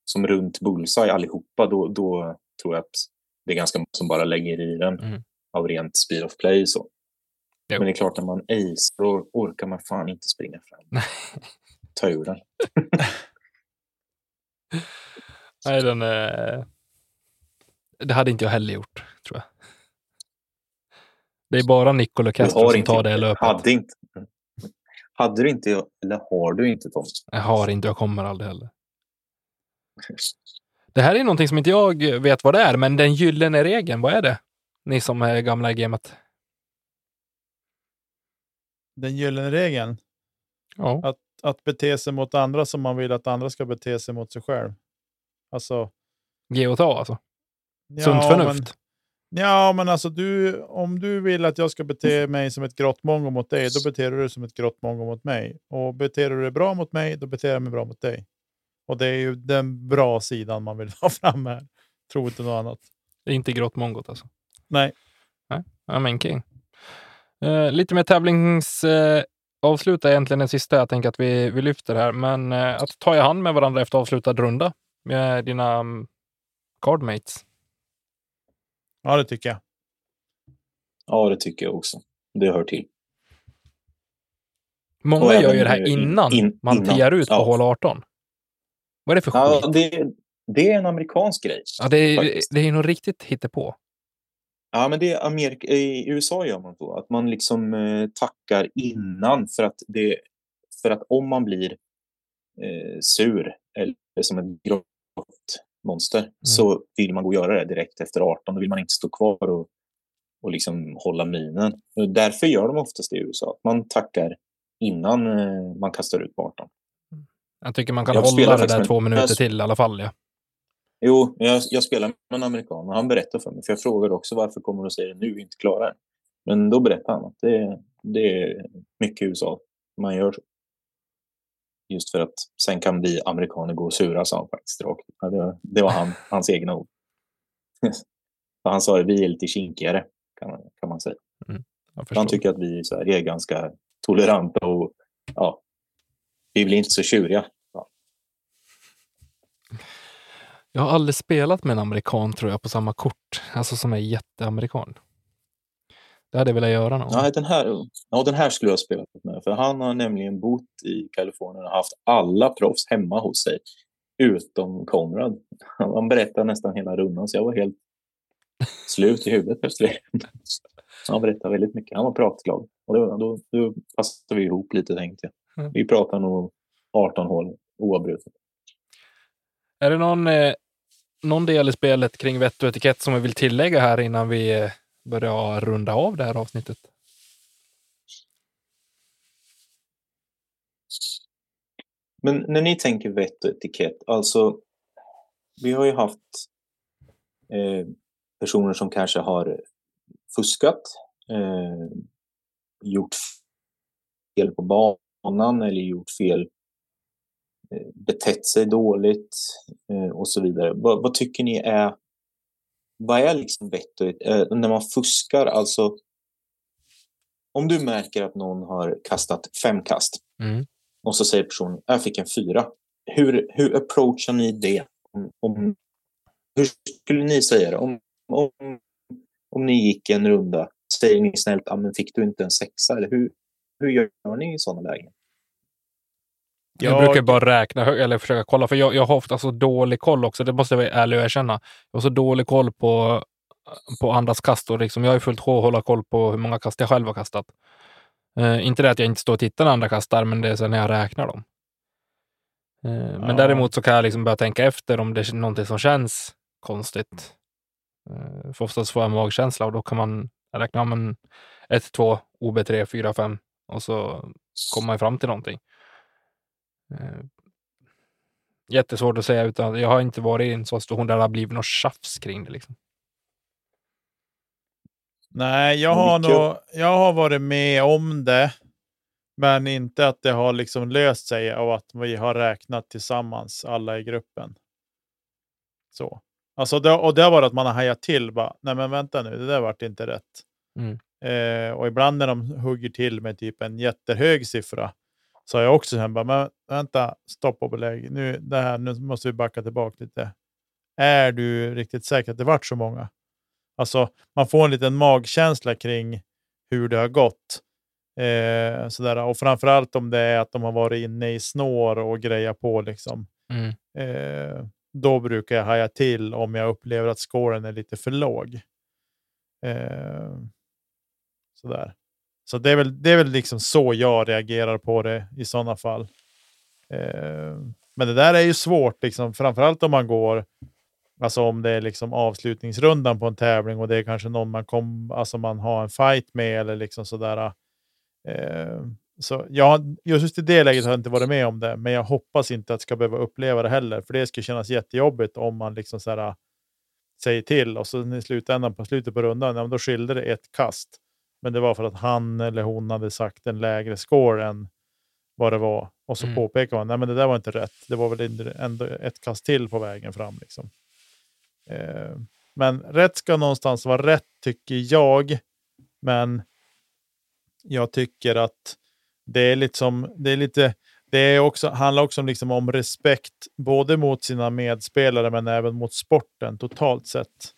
som runt bullseye allihopa, då, då tror jag att det är ganska många som bara lägger i den Mm. av rent speed of play. Så. Jo. Men det är klart, när man ace, då orkar man fan inte springa fram. *laughs* Ta ur den. *laughs* Nej, den, eh, det hade inte jag heller gjort, tror jag. Det är bara Nicolo Castro som inte, tar det löpet. hade inte. Hade du inte, eller har du inte Tom? Jag har inte, jag kommer aldrig heller. Det här är någonting som inte jag vet vad det är, men den gyllene regeln, vad är det? Ni som är gamla i gamet. Den gyllene regeln, Ja. att bete sig mot andra som man vill att andra ska bete sig mot sig själv. Alltså, Ge och ta alltså. ja, Sunt förnuft. Men, ja, men alltså du, om du vill att jag ska bete mig som ett grottmongo mot dig, då beter du dig som ett grottmongo mot mig. Och beter du dig bra mot mig, då beter jag mig bra mot dig. Och det är ju den bra sidan man vill *laughs* ha fram här. Tro inte något annat. Det är inte gråtmongot alltså. Nej. Ja, men king. Eh, lite mer tävlings... Eh, avsluta egentligen den sista. Jag tänker att vi, vi lyfter här. Men eh, att ta i hand med varandra efter avslutad runda med dina um, cardmates. Ja, det tycker jag. Ja, det tycker jag också. Det hör till. Många Och gör ju det här in- innan in- man innan. tiar ut på Ja. hål 18. Vad är det för Ja, skit? det, det är en amerikansk grej. Ja, det, är, det är nog riktigt hittepå. Ja, men det är Amerika, i USA gör man så. Att man liksom eh, tackar innan för att, det, för att om man blir eh, sur eller som ett grått monster så vill man gå och göra det direkt efter 18. Då vill man inte stå kvar och, och liksom hålla minen. Och Därför gör de oftast det i USA. Att man tackar innan eh, man kastar ut på 18. Jag tycker man kan Jag hålla det där två minuter till i alla fall. Ja. Jo, jag, jag spelar med en amerikan och han berättar för mig. För jag frågade också varför kommer att säga det nu, inte klara det. Men då berättade han att det, det är mycket i USA man gör så. Just för att sen kan vi amerikaner gå och sura, sa han faktiskt rakt. Ja, det, det var han, hans egna ord. *laughs* Han sa att vi är lite kinkigare, kan man, kan man säga. Förstår. Han tycker att vi i Sverige är ganska toleranta och ja, vi blir inte så tjuriga. Jag har aldrig spelat med en amerikan tror jag på samma kort. Alltså som är jätteamerikan. Det hade jag velat göra någon. Ja, den här, ja, den här skulle jag ha spelat med. För han har nämligen bott i Kalifornien och haft alla proffs hemma hos sig. Utom Konrad. *laughs* Han berättade nästan hela rundan så jag var helt slut i huvudet efter det. *laughs* Han berättade väldigt mycket. Han var pratglad. Och då, då, då passade vi ihop lite tänkte jag. Mm. Vi pratade nog 18 hål oavbrutet. Är det någon, eh, någon del i spelet kring vett och etikett som vi vill tillägga här innan vi eh, börjar runda av det här avsnittet? Men när ni tänker vett och etikett, alltså vi har ju haft eh, personer som kanske har fuskat, eh, gjort fel på banan eller gjort fel, betett sig dåligt eh, och så vidare. Vad, vad tycker ni är, vad är liksom vett och eh, när man fuskar, alltså om du märker att någon har kastat fem kast Mm. och så säger personen jag fick en fyra. Hur, hur approachar ni det? Om, om, hur skulle ni säga det? Om, om, om ni gick en runda, säger ni snällt ah, men fick du inte en sexa? Eller hur, hur gör ni i sådana lägen? Jag, Jag- brukar bara räkna eller försöka kolla, för jag, jag har ofta så dålig koll också. Det måste jag vara ärlig och erkänna. Jag har så dålig koll på, på andras kast. Och liksom, jag har fullt sjå att hålla koll på hur många kast jag själv har kastat. Eh, inte det att jag inte står och tittar när andra kastar, men det är sen när jag räknar dem. Men Ja. däremot så kan jag liksom börja tänka efter om det är någonting som känns konstigt. Eh, för oftast får jag en magkänsla och då kan man räkna om 1, 2, OB 3, 4, 5 och så kommer man fram till någonting. Eh, Jättesvårt att säga, utan jag har inte varit i en sån situation där det har blivit något tjafs kring det. Liksom. Nej, jag har, nog, jag har varit med om det. Men inte att det har liksom löst sig av att vi har räknat tillsammans, alla i gruppen. Så. Alltså det, och det har varit att man har hajat till. Bara, Nej men vänta nu, det där vart inte rätt. Mm. Eh, och ibland när de hugger till med typ en jättehög siffra så har jag också känt bara, men vänta, stopp och belägg. Nu, det här, nu måste vi backa tillbaka lite. Är du riktigt säker att det vart så många? Alltså, man får en liten magkänsla kring hur det har gått. Eh, sådär. Och framförallt om det är att de har varit inne i snår och grejer på. Liksom. Mm. Eh, då brukar jag haja till om jag upplever att scoren är lite för låg. Eh, sådär. Så det är väl, det är väl liksom så jag reagerar på det i sådana fall. Eh, men det där är ju svårt, liksom, framförallt om man går Alltså om det är liksom avslutningsrundan på en tävling och det är kanske någon man, kom, alltså man har en fight med eller liksom sådär. Eh, så jag, just i det läget har jag inte varit med om det, men jag hoppas inte att jag ska behöva uppleva det heller, för det skulle kännas jättejobbigt om man liksom sådär, säger till och så i slutändan på slutet på rundan, ja, då skilde det ett kast. Men det var för att han eller hon hade sagt en lägre score än vad det var. Och så mm. påpekar man, nej men det där var inte rätt. Det var väl ändå ett kast till på vägen fram. Liksom. Eh, men rätt ska någonstans vara rätt tycker jag. Men jag tycker att det är liksom, det är lite, det är också, handlar också liksom om respekt, både mot sina medspelare men även mot sporten totalt sett.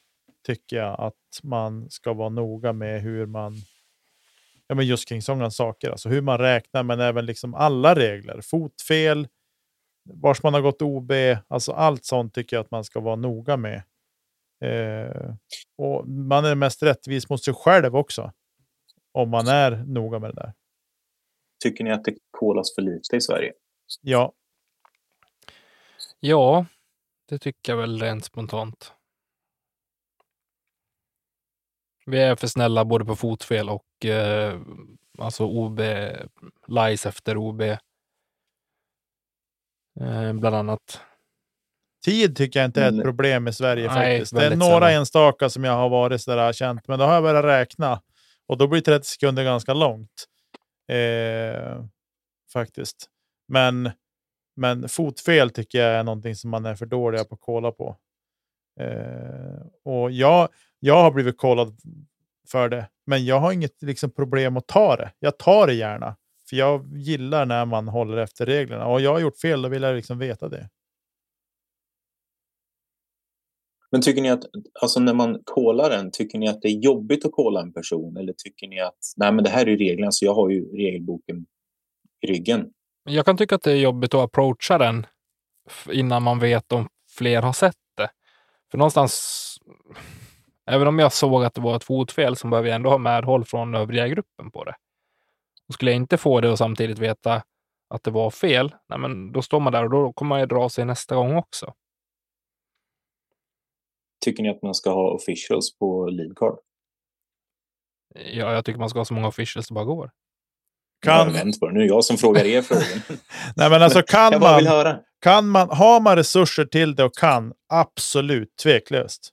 Tycker jag att man ska vara noga med hur man, ja men just kring sådana saker, alltså hur man räknar men även liksom alla regler, fotfel, vars man har gått OB, alltså allt sånt tycker jag att man ska vara noga med. Eh, och man är mest rättvis mot sig själv också. Om man är noga med det där. Tycker ni att det kolas för lite i Sverige? Ja. Ja, det tycker jag väl rent spontant. Vi är för snälla både på fotfel och eh, alltså OB, lies efter OB. Eh, bland annat. Tid tycker jag inte är ett problem i Sverige Nej, faktiskt. Det är några sällan. enstaka som jag har varit sådär känt, men då har jag börjat räkna och då blir 30 sekunder ganska långt. Eh, faktiskt. Men, men fotfel tycker jag är någonting som man är för dåliga på att kolla på. Eh, och jag, jag har blivit kollad för det, men jag har inget liksom, problem att ta det. Jag tar det gärna, för jag gillar när man håller efter reglerna. Och jag har gjort fel, då vill jag liksom veta det. Men tycker ni att, alltså när man kollar en, tycker ni att det är jobbigt att kolla en person? Eller tycker ni att, nej men det här är reglerna, så jag har ju regelboken i ryggen? Jag kan tycka att det är jobbigt att approacha den innan man vet om fler har sett det. För någonstans, även om jag såg att det var ett fotfel, så behöver jag ändå ha medhåll från övriga gruppen på det. Och skulle jag inte få det och samtidigt veta att det var fel, nej men då står man där och då kommer man ju dra sig nästa gång också. Tycker ni att man ska ha officials på lead card? Ja, jag tycker man ska ha så många officials det bara går. Kan... Jag på Nu är jag som frågar er frågan. *laughs* Nej, men alltså *laughs* kan man, kan man, har man resurser till det och kan, absolut, tveklöst.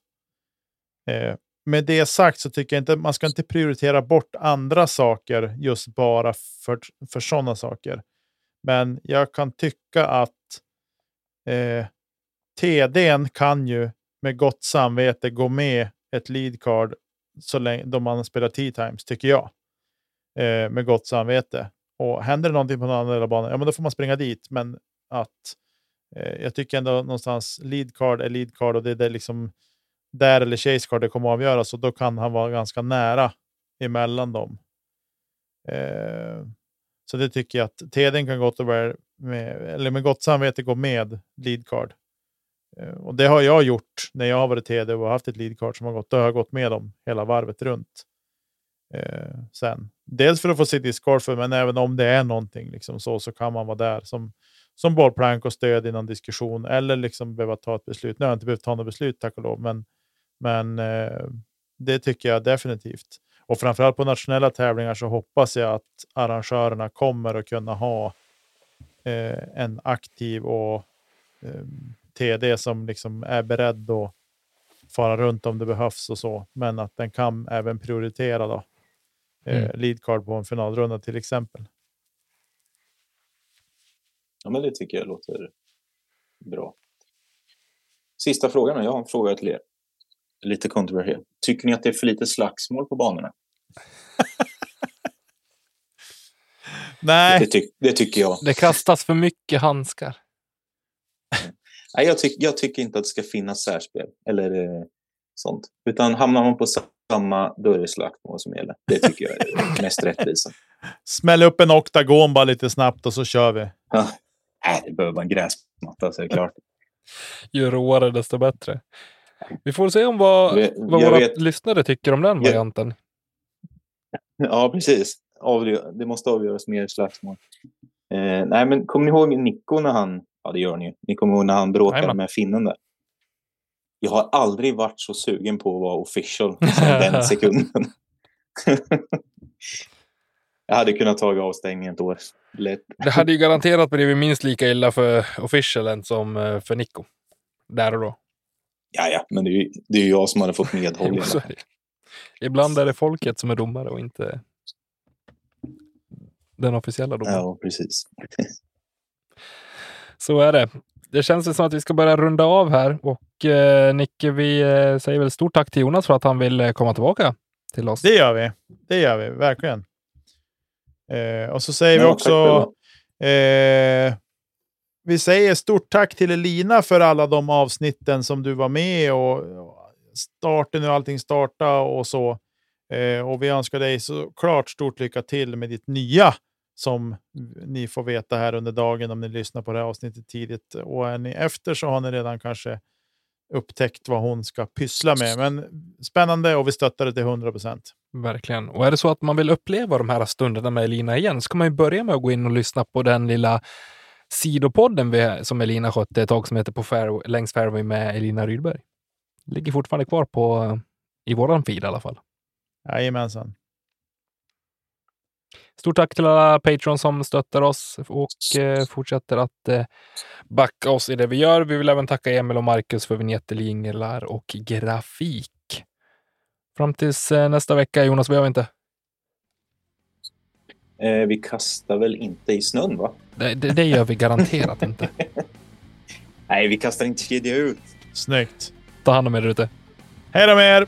Eh, med det sagt så tycker jag inte man ska inte prioritera bort andra saker just bara för, för sådana saker. Men jag kan tycka att eh, TDn kan ju med gott samvete gå med ett lead card så länge då man spelar T-Times, tycker jag. Eh, med gott samvete. Och händer det någonting på någon annan del av banan, ja men då får man springa dit. Men att eh, jag tycker ändå någonstans lead card är lead card och det är det liksom där eller chase card det kommer att avgöras och då kan han vara ganska nära emellan dem. Eh, så det tycker jag att Teden kan gott och väl med, eller med gott samvete gå med lead card. Eh, och det har jag gjort när jag har varit TD och haft ett leadcard som har gått. Då har jag gått med dem hela varvet runt. Eh, sen. Dels för att få sitt discgolfer, men även om det är någonting liksom så, så kan man vara där som, som bollplank och stöd i någon diskussion eller liksom behöva ta ett beslut. Nu har jag inte behövt ta något beslut tack och lov, men, men eh, det tycker jag definitivt. Och framförallt på nationella tävlingar så hoppas jag att arrangörerna kommer att kunna ha eh, en aktiv och eh, TD som liksom är beredd att fara runt om det behövs och så, men att den kan även prioritera då. Eh, mm. lead card på en finalrunda till exempel. Ja, men det tycker jag låter bra. Sista frågan. Jag har en fråga till er. Lite kontroversiell. Tycker ni att det är för lite slagsmål på banorna? *laughs* Nej. Det, ty det, tycker jag. Det kastas för mycket handskar. *laughs* Nej, jag, tyck, jag tycker inte att det ska finnas särspel eller eh, sånt. Utan hamnar man på samma, då är det slagsmål som gäller. Det tycker jag är *laughs* mest rättvisa. Smäll upp en oktagon bara lite snabbt och så kör vi. Ja. Nej, det behöver vara en gräsmatta så är det klart. Ju råare desto bättre. Vi får se om vad, vad våra vet. lyssnare tycker om den varianten. Ja, precis. Det måste avgöras mer slagsmål. Eh, nej, men kommer ni ihåg Nico när han Ja, det gör ni Ni kommer ihåg när han bråkade med finnen där? Jag har aldrig varit så sugen på att vara official som den *laughs* sekunden. *laughs* jag hade kunnat ta avstängningen ett år. Lätt. Det hade ju *laughs* garanterat blivit minst lika illa för officialen som eh, för Nico. Där och då. Ja, ja, men det är ju, det är ju jag som hade fått medhåll. *laughs* i Jo, är det. Ibland är det folket som är domare och inte den officiella domaren. Ja, precis. *laughs* Så är det. Det känns som att vi ska börja runda av här och eh, Nicke, vi eh, säger väl stort tack till Jonas för att han vill eh, komma tillbaka till oss. Det gör vi. Det gör vi, verkligen. Eh, och så säger vi Ja, tack också vi säger stort tack till Elina för alla de avsnitten som du var med och och starten och allting starta och så. Eh, och vi önskar dig såklart stort lycka till med ditt nya som ni får veta här under dagen om ni lyssnar på det här avsnittet tidigt. Och är ni efter så har ni redan kanske upptäckt vad hon ska pyssla med. Men spännande och vi stöttar det till 100 procent. Verkligen. Och är det så att man vill uppleva de här stunderna med Elina igen, så kan man ju börja med att gå in och lyssna på den lilla sidopodden vi, som Elina skötte ett tag som heter på Fair, Längs Fairway med Elina Rydberg. Ligger fortfarande kvar på, i våran feed i alla fall. Jajamensan. Stort tack till alla Patreon som stöttar oss och eh, fortsätter att eh, backa oss i det vi gör. Vi vill även tacka Emil och Marcus för vignetter, jinglar och grafik. Fram tills eh, nästa vecka, Jonas, vi gör vi inte? Eh, vi kastar väl inte i snön, va? Det, det, det gör vi garanterat inte. *laughs* Nej, vi kastar inte kedja ut. Snyggt. Ta hand om er ute. Hej då med er!